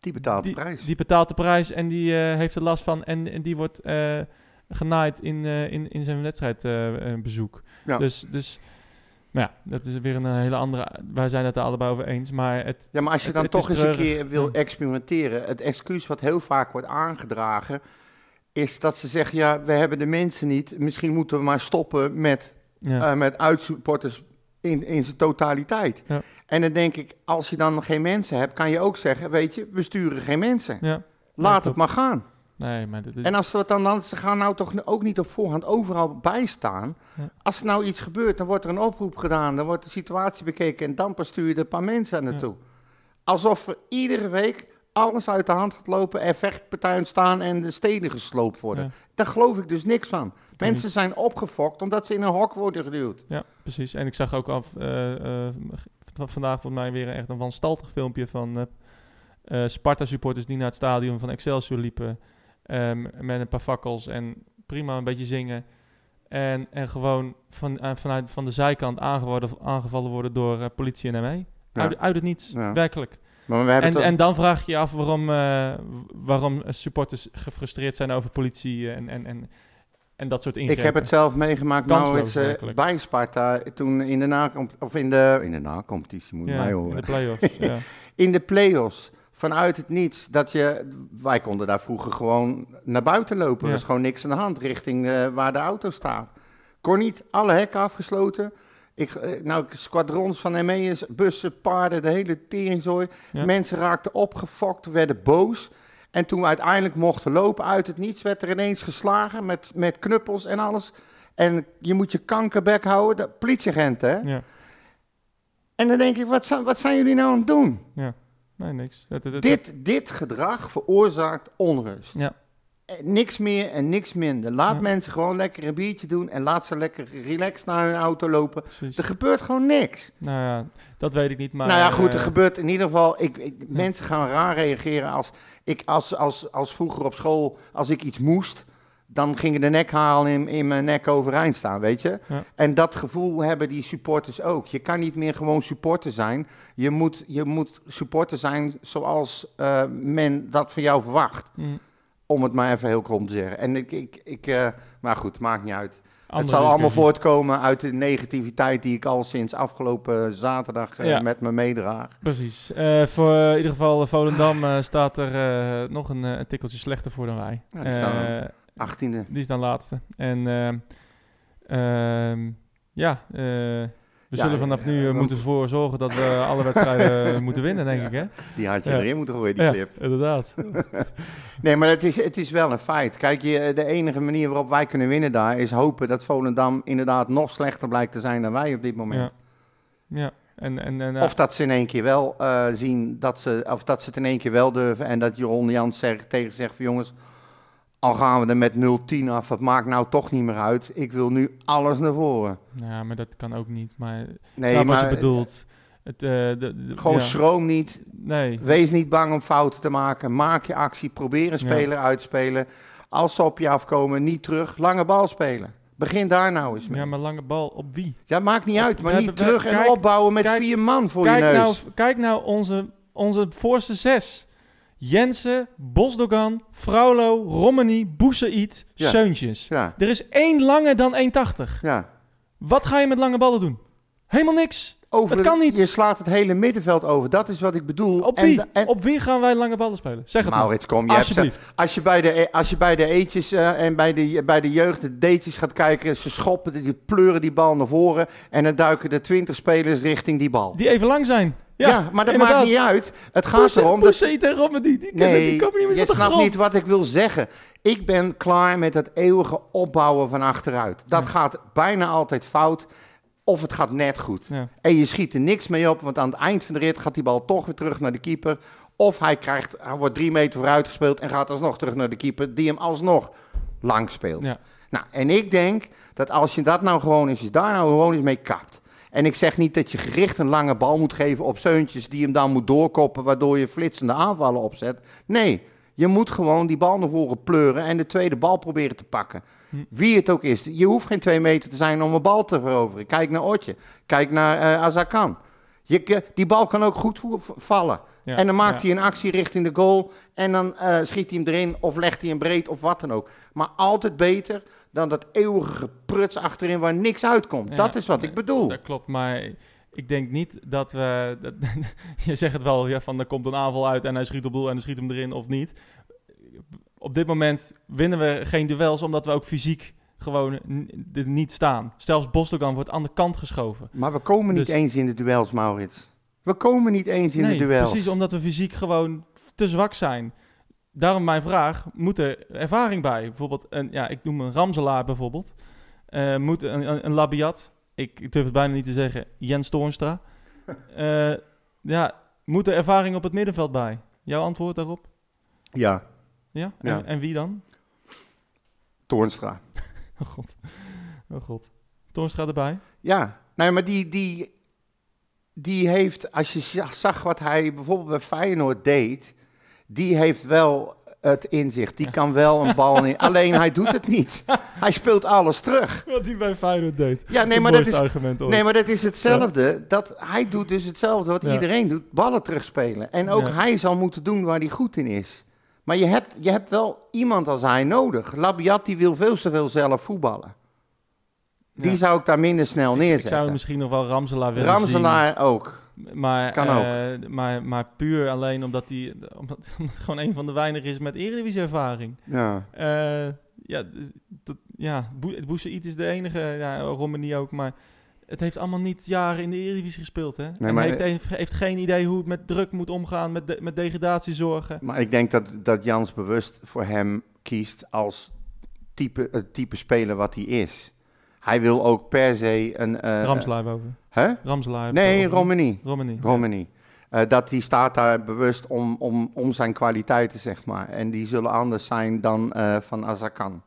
die betaalt de die, prijs. die betaalt de prijs en die heeft er last van. En, en die wordt eh, genaaid in, in, in zijn wedstrijdbezoek. Ja. Dus, dus, maar ja, dat is weer een eh, hele andere... Wij zijn het er allebei over eens, maar het... ja, maar als je het- dan het toch eens een keer wil experimenteren. Het excuus wat heel vaak wordt aangedragen. Is dat ze zeggen: ja, we hebben de mensen niet. Misschien moeten we maar stoppen met Ja, eh, met uitsupporters in, in zijn totaliteit. Ja. En dan denk ik, als je dan geen mensen hebt, kan je ook zeggen, weet je, we sturen geen mensen. ja. Laat het maar gaan. Nee, maar... dit- En als ze het dan, dan, ze gaan nou toch ook niet op voorhand overal bijstaan. Ja. Als er nou iets gebeurt, dan wordt er een oproep gedaan, dan wordt de situatie bekeken en dan pas stuur je er een paar mensen naartoe. Alsof er iedere week alles uit de hand gaat lopen en vechtpartijen staan en de steden gesloopt worden. Ja. Daar geloof ik dus niks van. Mensen zijn opgefokt omdat ze in een hok worden geduwd. Ja, precies. En ik zag ook af, eh, eh, vandaag volgens mij weer echt een wanstaltig filmpje van eh, Sparta-supporters die naar het stadion van Excelsior liepen. Ehm, met een paar fakkels en prima een beetje zingen. En, en gewoon van, eh, vanuit van de zijkant aangevallen, aangevallen worden door eh, politie en ME. Ja. Uit, uit het niets, Ja. werkelijk. Maar we En, en dan vraag je je af waarom, eh, waarom supporters gefrustreerd zijn over politie en, en, en, en dat soort ingrepen. Ik heb het zelf meegemaakt, Kansloos, eh, werkelijk. bij Sparta. Toen in de, na of in de, in de na-competitie, moet je ja, mij in horen. de play-offs. ja. in de play-offs, vanuit het niets, dat je... Wij konden daar vroeger gewoon naar buiten lopen. Ja. Er is gewoon niks aan de hand, richting eh, waar de auto staat. Kon niet, alle hekken afgesloten. Ik, eh, nou, squadrons van ME'ers, bussen, paarden, de hele teringzooi. Ja. Mensen raakten opgefokt, werden boos. En toen we uiteindelijk mochten lopen uit het niets, werd er ineens geslagen met, met knuppels en alles. En je moet je kankerbek houden, de politieagenten, hè? Ja. En dan denk ik, wat zijn, wat zijn jullie nou aan het doen? Nee, niks. Het, het- het- Dit, dit gedrag veroorzaakt onrust. Ja. Eh, Niks meer en niks minder. Laat Ja. mensen gewoon lekker een biertje doen en laat ze lekker relaxed naar hun auto lopen. precies. Er gebeurt gewoon niks. Nou ja, dat weet ik niet, maar... nou ja, goed, er eh, gebeurt in ieder geval. Ik, ik, Mensen gaan raar reageren als ik als, als, als vroeger op school, als ik iets moest, dan gingen de nekhalen in, in mijn nek overeind staan, weet je. Ja. En dat gevoel hebben die supporters ook. Je kan niet meer gewoon supporter zijn. Je moet, je moet supporter zijn zoals eh, men dat van jou verwacht. mm, Om het maar even heel krom te zeggen. En ik, ik, ik eh, maar goed, maakt niet uit. het zal allemaal discussie. voortkomen uit de negativiteit die ik al sinds afgelopen zaterdag eh, Ja. met me meedraag. Precies. Voor in ieder geval Volendam staat er nog een, een tikkeltje slechter voor dan wij. Ja, Eh, 18e. die is dan laatste. En ehm, ehm, ja, eh, we zullen vanaf eh, nu eh, moeten voor zorgen dat we alle wedstrijden moeten winnen, denk ik. Hè? Die had je erin moeten gooien, die ja, clip. inderdaad. Nee, maar het is, het is wel een feit. Kijk, je, de enige manier waarop wij kunnen winnen daar is hopen dat Volendam inderdaad nog slechter blijkt te zijn dan wij op dit moment. Ja. ja. En, en, en, eh, Of dat ze in één keer wel eh, zien, dat ze, of dat ze het in één keer wel durven en dat Jeroen Jans zegt, tegen zegt van jongens, al gaan we er met 0-10 af, het maakt nou toch niet meer uit. Ik wil nu alles naar voren. ja, maar dat kan ook niet. Maar Nee, snap wat je maar bedoelt. Het, eh, de, de- gewoon ja. schroom niet. Nee. Wees niet bang om fouten te maken. Maak je actie. Probeer een speler uitspelen. Als ze op je afkomen, niet terug. Lange bal spelen. Begin daar nou eens mee. Ja, Ja, maar lange bal op wie? maakt niet uit, maar niet terug en kijk- opbouwen met kijk- vier man voor Kijk je neus. nou, kijk nou onze, onze voorste zes. Jensen, Bosdogan, Fraulo, Romani, Boussaïd, Ja. Seuntjes. Ja, Er is één langer dan 1,80. ja. Wat ga je met lange ballen doen? Helemaal niks. Over, Het kan niet. Je slaat het hele middenveld over. Dat is wat ik bedoel. Op En wie? de- en- Op wie gaan wij lange ballen spelen? Zeg het maar. Maurits, kom. Je hebt als, je bij de, als je bij de eetjes eh, en bij de, bij de jeugd, de datejes gaat kijken, ze schoppen, die pleuren die bal naar voren en dan duiken de twintig spelers richting die bal. Die even lang zijn. Ja, Ja, maar dat inderdaad. maakt niet uit. Het gaat erom dat en Romani, die, kunnen- Nee, die komen niet meer je snapt grond. niet wat ik wil zeggen. Ik ben klaar met het eeuwige opbouwen van achteruit. Dat Ja. gaat bijna altijd fout. Of het gaat net goed. Ja. En je schiet er niks mee op, want aan het eind van de rit gaat die bal toch weer terug naar de keeper. Of hij, krijgt, hij wordt drie meter vooruit gespeeld en gaat alsnog terug naar de keeper, die hem alsnog lang speelt. Nou, en ik denk dat als je dat nou gewoon eens, daar nou gewoon eens mee kapt. En ik zeg niet dat je gericht een lange bal moet geven op zeuntjes die hem dan moet doorkoppen, waardoor je flitsende aanvallen opzet. Nee, je moet gewoon die bal naar voren pleuren en de tweede bal proberen te pakken. Hm. Wie het ook is. Je hoeft geen twee meter te zijn om een bal te veroveren. Kijk naar Otje. Kijk naar eh Azarkan. Je, die bal kan ook goed vallen. Ja, En dan maakt ja. hij een actie richting de goal. En dan eh, schiet hij hem erin of legt hij hem breed of wat dan ook. Maar altijd beter dan dat eeuwige gepruts achterin waar niks uitkomt. Ja, dat is wat nee, ik bedoel. Dat klopt, maar ik denk niet dat we... Dat, je zegt het wel, ja, van er komt een aanval uit en hij schiet op doel en hij schiet hem erin of niet. Op dit moment winnen we geen duels omdat we ook fysiek gewoon er niet staan. Zelfs Bosdogan wordt aan de kant geschoven. Maar we komen niet Dus- eens in de duels, Maurits. We komen niet eens in nee, de duels. precies omdat we fysiek gewoon te zwak zijn. Daarom mijn vraag, moet er ervaring bij? Bijvoorbeeld, een, ja, ik noem een Ramselaar bijvoorbeeld. Eh, moet een, een, een Labiat, ik, ik durf het bijna niet te zeggen, Jens Toornstra. Eh, ja, Moet er ervaring op het middenveld bij? Jouw antwoord daarop? Ja, Ja? Ja. En, en wie dan? Toornstra. Oh god. Oh god. Toornstra erbij? Ja, nee, maar die, die, die heeft, als je za- zag wat hij bijvoorbeeld bij Feyenoord deed, die heeft wel het inzicht. Die kan wel een bal in. Alleen hij doet het niet. Hij speelt alles terug. Wat hij bij Feyenoord deed. Ja, nee, maar dat is, argument ooit. nee, maar dat is hetzelfde. Dat, hij doet dus hetzelfde wat Ja. iedereen doet: ballen terugspelen. En ook Ja. hij zal moeten doen waar hij goed in is. Maar je hebt, je hebt wel iemand als hij nodig. Labiat die wil veel te veel zelf voetballen. Die Ja. zou ik daar minder snel neerzetten. Ik zou misschien nog wel Ramselaar willen Ramselaar ook. Maar, Kan eh, maar, maar puur alleen omdat hij omdat, omdat hij gewoon een van de weinigen is met Eredivisie-ervaring. Ja. Eh, ja, dat, ja Boussaïd is de enige, ja, Romani ook, maar het heeft allemaal niet jaren in de Eredivisie gespeeld, hè? en maar- heeft, heeft, heeft geen idee hoe het met druk moet omgaan, met, de, met degradatie zorgen. Maar ik denk dat, dat Jans bewust voor hem kiest als type, het type speler wat hij is. Hij wil ook per se een... eh, Ramselaar boven. Hè? Ramselaar. Nee. Romani. Romani. Romani. Eh, dat die staat daar bewust om, om, om zijn kwaliteiten, zeg maar. En die zullen anders zijn dan eh, van Azarkan.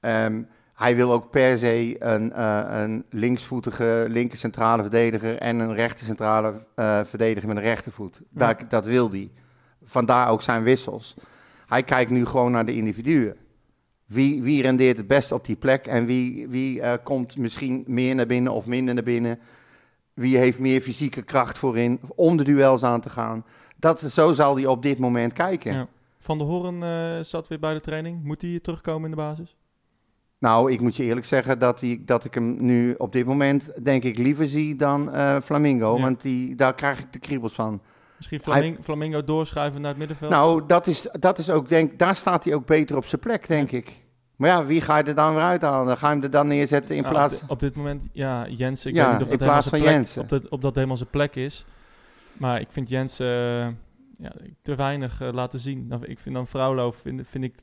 Ehm, hij wil ook per se een, eh, een linksvoetige linker centrale verdediger en een rechter centrale eh, verdediger met een rechtervoet. Daar, dat wil hij. Vandaar ook zijn wissels. Hij kijkt nu gewoon naar de individuen. Wie, wie rendeert het best op die plek en wie, wie eh, komt misschien meer naar binnen of minder naar binnen? Wie heeft meer fysieke kracht voorin om de duels aan te gaan? Dat, zo zal hij op dit moment kijken. Ja. Van der Hoorn eh, zat weer bij de training. Moet hij terugkomen in de basis? Nou, ik moet je eerlijk zeggen dat, die, dat ik hem nu op dit moment denk ik liever zie dan eh, Flamingo. Ja. Want die, daar krijg ik de kriebels van. Misschien Flaming- Flamingo doorschuiven naar het middenveld? Nou, dat is, dat is ook, denk, daar staat hij ook beter op zijn plek, denk ik. Maar ja, wie ga je er dan weer uithalen? Dan ga je hem er dan neerzetten in Nou, plaats... op, di- op dit moment, ja, Jens. Ik Ja, weet niet of in dat helemaal plaats zijn van plek. Op, op dat helemaal zijn plek is. Maar ik vind Jens eh, ja, te weinig eh, laten zien. Nou, ik vind dan Vrouwlo vind, vind ik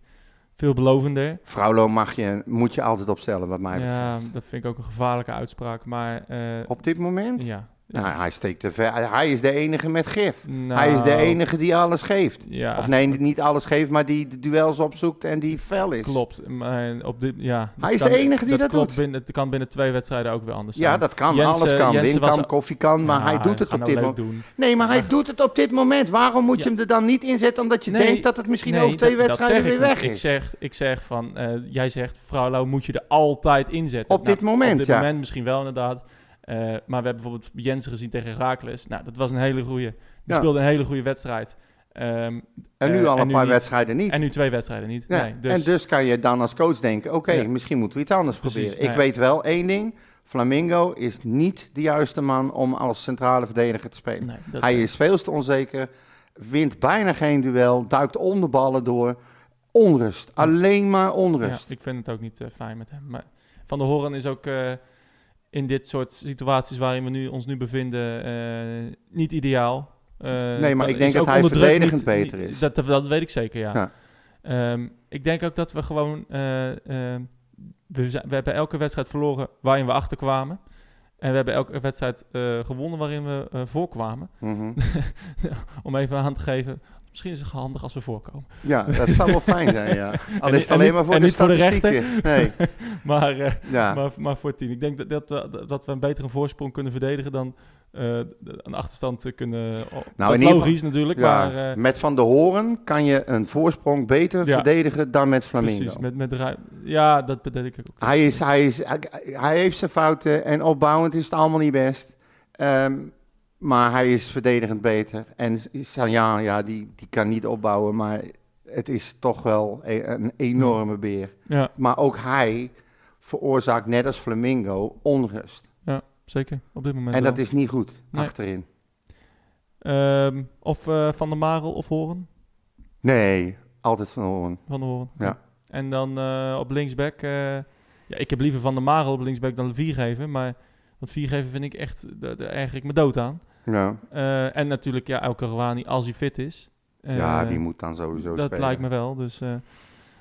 veelbelovender. Vrouwlo mag je, moet je altijd opstellen, wat mij betreft. Ja, dat vind ik ook een gevaarlijke uitspraak. Maar eh, Op dit moment? ja. Nou, hij steekt te ver. Hij is de enige met gif. Nou, Hij is de enige die alles geeft. Ja, Of nee, niet alles geeft, maar die de duels opzoekt en die fel is. klopt. Maar op dit, ja, Hij is kan- de enige die dat klopt doet. Binnen, het kan binnen twee wedstrijden ook weer anders Ja, zijn. dat kan. Jensen- alles kan. Jensen Win was- kan, koffie kan, maar Ja, hij doet het op nou dit moment. doen. Nee, maar hij doet het op dit moment. Waarom moet je Ja. hem er dan niet inzetten omdat je Nee, denkt dat het misschien Nee, over twee dat- dat wedstrijden weer ik weg is? Ik zeg, ik zeg van, eh, jij zegt, vrouw moet je er altijd inzetten. Op dit moment, Op dit ja. moment misschien wel inderdaad. Eh, maar we hebben bijvoorbeeld Jensen gezien tegen Herakles. Nou, dat was een hele goede. Die Ja. speelde een hele goede wedstrijd. Ehm, En nu eh, al en een nu paar niet. wedstrijden niet. en nu twee wedstrijden niet. Ja, Nee, dus, En dus kan je dan als coach denken, oké, Ja. misschien moeten we iets anders Precies, proberen. nou Ik weet wel één ding, Flamingo is niet de juiste man om als centrale verdediger te spelen. nee, Hij is veel te onzeker, wint bijna geen duel, duikt onder ballen door. Onrust, alleen maar onrust. Ik vind het ook niet eh, fijn met hem. Maar Van der Hoorn is ook in dit soort situaties waarin we nu, ons nu bevinden eh, niet ideaal. Eh, Nee, maar ik denk dat hij verdedigend niet- beter is. Dat, dat, dat weet ik zeker, ja. Ja. Ehm, ik denk ook dat we gewoon... eh, we, zijn- we hebben elke wedstrijd verloren waarin we achterkwamen. En we hebben elke wedstrijd gewonnen waarin we voorkwamen. Mhm. Om even aan te geven, misschien is het handig als we voorkomen. Ja, dat zou wel fijn zijn, ja. Al is het alleen maar voor en de niet voor de rechter. Nee, maar, eh, ja. maar, maar voor het team. Ik denk dat, dat, we, dat we een betere voorsprong kunnen verdedigen dan eh, een achterstand eh, kunnen... Oh, Nou, dat logisch natuurlijk, ja, maar... eh, met Van de Horen kan je een voorsprong beter Ja. verdedigen dan met Flamingo. precies, met, met Ja, dat bedenk ik ook. Hij, is, hij, is, hij, hij heeft zijn fouten en opbouwend is het allemaal niet best. Ehm, maar hij is verdedigend beter. En Sanjan, ja, die, die kan niet opbouwen, maar het is toch wel e- een enorme beer. Ja, Maar ook hij veroorzaakt, net als Flamingo, onrust. zeker. Op dit moment En dat is niet goed, Nee. achterin. Ehm, of eh, Van der Marel of Horen. Nee, altijd Van Horen. Van Horen. Ja. En dan eh, op linksback... eh, ja, ik heb liever Van der Marel op linksback dan Viergever, maar... Want Viergever vind ik echt... Daar daar erger ik me dood aan. Ja, Eh, en natuurlijk, ja, El Karouani als hij fit is. ja Eh, die moet dan sowieso Dat spelen. lijkt me wel. Dus eh,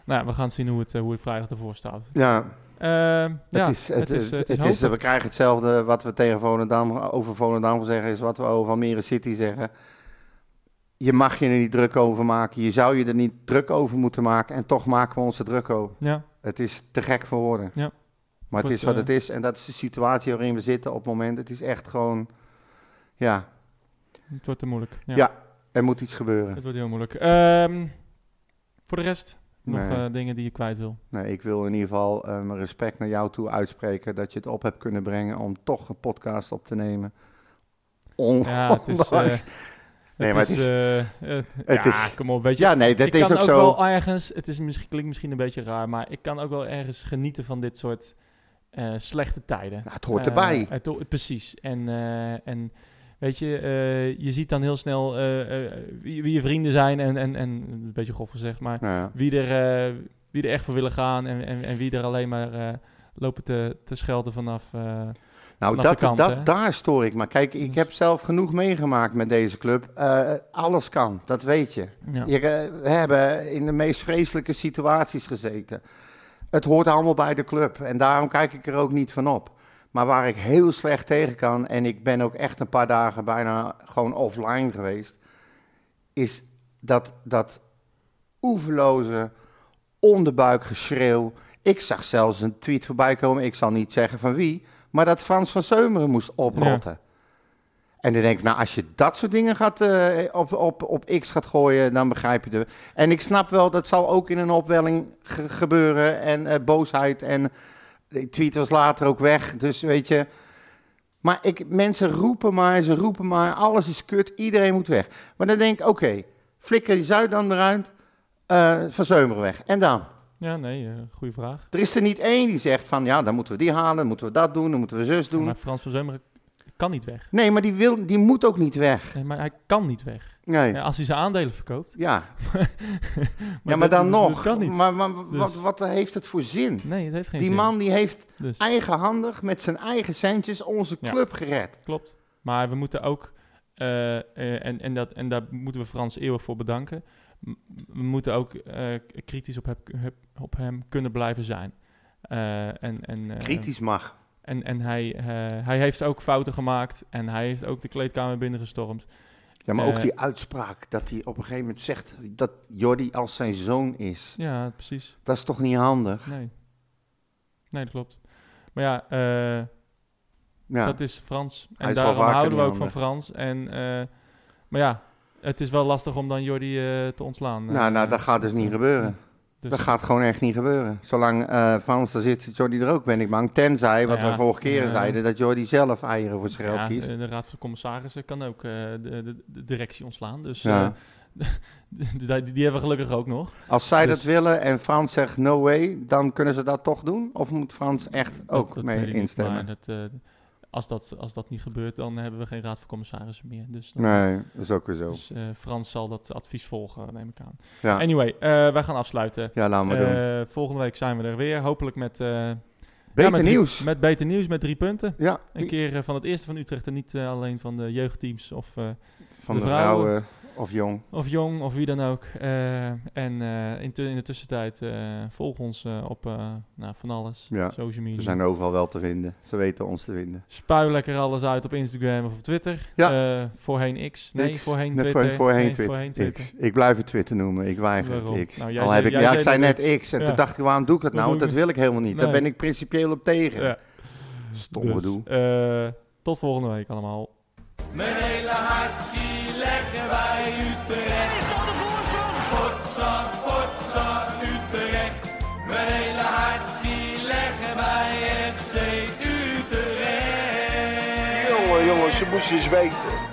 nou, ja, we gaan zien hoe het, hoe het vrijdag ervoor staat. Ja, Ehm, Het ja, is, het, is, het is, hopen. we krijgen hetzelfde wat we tegen Volendam, over Volendam zeggen, is wat we over Almere City zeggen. je mag je er niet druk over maken. Je zou je er niet druk over moeten maken. En toch maken we ons er druk over. Ja, Het is te gek voor woorden. Ja. Maar het is wat het is. En dat is de situatie waarin we zitten op het moment. Het is echt gewoon... Ja, het wordt te moeilijk. Ja, Ja. er moet iets gebeuren. Het wordt heel moeilijk. Ehm, voor de rest, nog Nee. eh, dingen die je kwijt wil. Nee, ik wil in ieder geval eh, mijn respect naar jou toe uitspreken. Dat je het op hebt kunnen brengen om toch een podcast op te nemen. On- Ja, het is... eh, Nee, het maar is, het is- het ja, is- kom op, weet je. ja, nee, dat ik is kan ook, ook zo. wel ergens, het is misschien, klinkt misschien een beetje raar, maar ik kan ook wel ergens genieten van dit soort slechte tijden. Nou, het hoort erbij. het precies. En, en weet je, eh, je ziet dan heel snel eh, eh, wie, wie je vrienden zijn en, en, en een beetje grof gezegd, maar Nou ja. wie er, wie er echt voor willen gaan en, en, en wie er alleen maar lopen te, te schelden vanaf. Nou, dat, kant, dat, daar stoor ik me. Kijk, ik heb zelf genoeg meegemaakt met deze club. Alles kan, dat weet je. ja. je we hebben in de meest vreselijke situaties gezeten. Het hoort allemaal bij de club en daarom kijk ik er ook niet van op. Maar waar ik heel slecht tegen kan, en ik ben ook echt een paar dagen bijna gewoon offline geweest, is dat, dat oeverloze onderbuikgeschreeuw. Ik zag zelfs een tweet voorbij komen, ik zal niet zeggen van wie, maar dat Frans van Seumeren moest oprotten. En dan denk ik, nou, als je dat soort dingen gaat, eh, op, op, op X gaat gooien, dan begrijp je het. En ik snap wel, dat zal ook in een opwelling ge- gebeuren en eh, boosheid. En die tweet was later ook weg, dus weet je. Maar ik, mensen roepen maar, ze roepen maar, alles is kut, iedereen moet weg. Maar dan denk ik, oké, flikker die Zuid dan eruit, eh, van Zeumeren weg. En dan? ja, nee, eh goede vraag. Er is er niet één die zegt van, ja, dan moeten we die halen, dan moeten we dat doen, dan moeten we zus doen. Maar Frans van Zeumeren kan niet weg. Nee, maar die, wil, die moet ook niet weg. Nee, maar hij kan niet weg. Nee. Ja, als hij zijn aandelen verkoopt. Ja, maar ja, maar dat- dan dat- nog. Dat kan niet. Maar, maar wat, Dus- wat heeft het voor zin? Nee, het heeft geen Die zin. man die heeft Dus, eigenhandig met zijn eigen centjes onze Ja. club gered. klopt. Maar we moeten ook, eh, eh, en, en, dat, en daar moeten we Frans eeuwig voor bedanken. We moeten ook eh, kritisch op, heb- op hem kunnen blijven zijn. En, en, Kritisch mag. En, en hij, hij heeft ook fouten gemaakt. En hij heeft ook de kleedkamer binnengestormd. Ja, maar ook eh, die uitspraak dat hij op een gegeven moment zegt dat Jordi als zijn zoon is. Ja, precies. Dat is toch niet handig? Nee. Nee, dat klopt. Maar ja, eh, Ja, dat is Frans. Hij En is daarom houden we ook van. Frans. En, eh, maar ja, het is wel lastig om dan Jordi te ontslaan. nou, nou, dat gaat dus niet gebeuren. Dus- Dat gaat gewoon echt niet gebeuren. Zolang eh Frans er zit, Jordi er ook, ben ik bang. Tenzij, wat Nou ja, we vorige keer eh, zeiden, dat Jordi zelf eieren voor zijn ja, kiest. de, de Raad van Commissarissen kan ook eh, de, de, de directie ontslaan. Dus Ja. eh, die, hebben we gelukkig ook nog. Als zij dus- dat willen en Frans zegt no way, dan kunnen ze dat toch doen? Of moet Frans echt ook Dat- dat mee ik niet, instemmen? maar dat, eh, als, dat, als dat niet gebeurt, dan hebben we geen Raad van Commissarissen meer. Dus, dan- Nee, dat is ook weer zo. dus eh, Frans zal dat advies volgen, neem ik aan. Ja, Anyway, eh, wij gaan afsluiten. ja laten we doen. Eh, volgende week zijn we er weer. Hopelijk met, eh, ja, Beter met drie- nieuws. met beter nieuws, met drie punten. ja, Een keer eh, van het eerste van Utrecht en niet eh, alleen van de jeugdteams of, eh, van de de vrouwen. vrouwen of jong. of jong of wie dan ook. Eh, en eh, in, in de tussentijd eh, volg ons op nou, van alles. Ja, Social media. We zijn overal wel te vinden. Ze weten ons te vinden. Spuil lekker alles uit op Instagram of op Twitter. Ja. Voorheen X. Nee, X. voorheen Nee, Twitter. voor- voorheen Nee, Twitter. voorheen Twitter. X. Ik blijf het Twitter noemen. Ik weiger het X. Nou, jij Al zei- heb ik, ja, ik zei net X. En Ja. toen dacht ik, waarom doe ik het nou? Want dat wil ik helemaal niet. Daar Nee. ben ik principieel op tegen. Ja. Stom Dus, gedoe. tot volgende week allemaal. Mijn hele hart zie leggen wij Utrecht. Is dat de voorsprong? Potsa, potsa, Utrecht. Mijn hele hart zie leggen wij FC Utrecht. Jongen, jongens, ze moesten eens weten.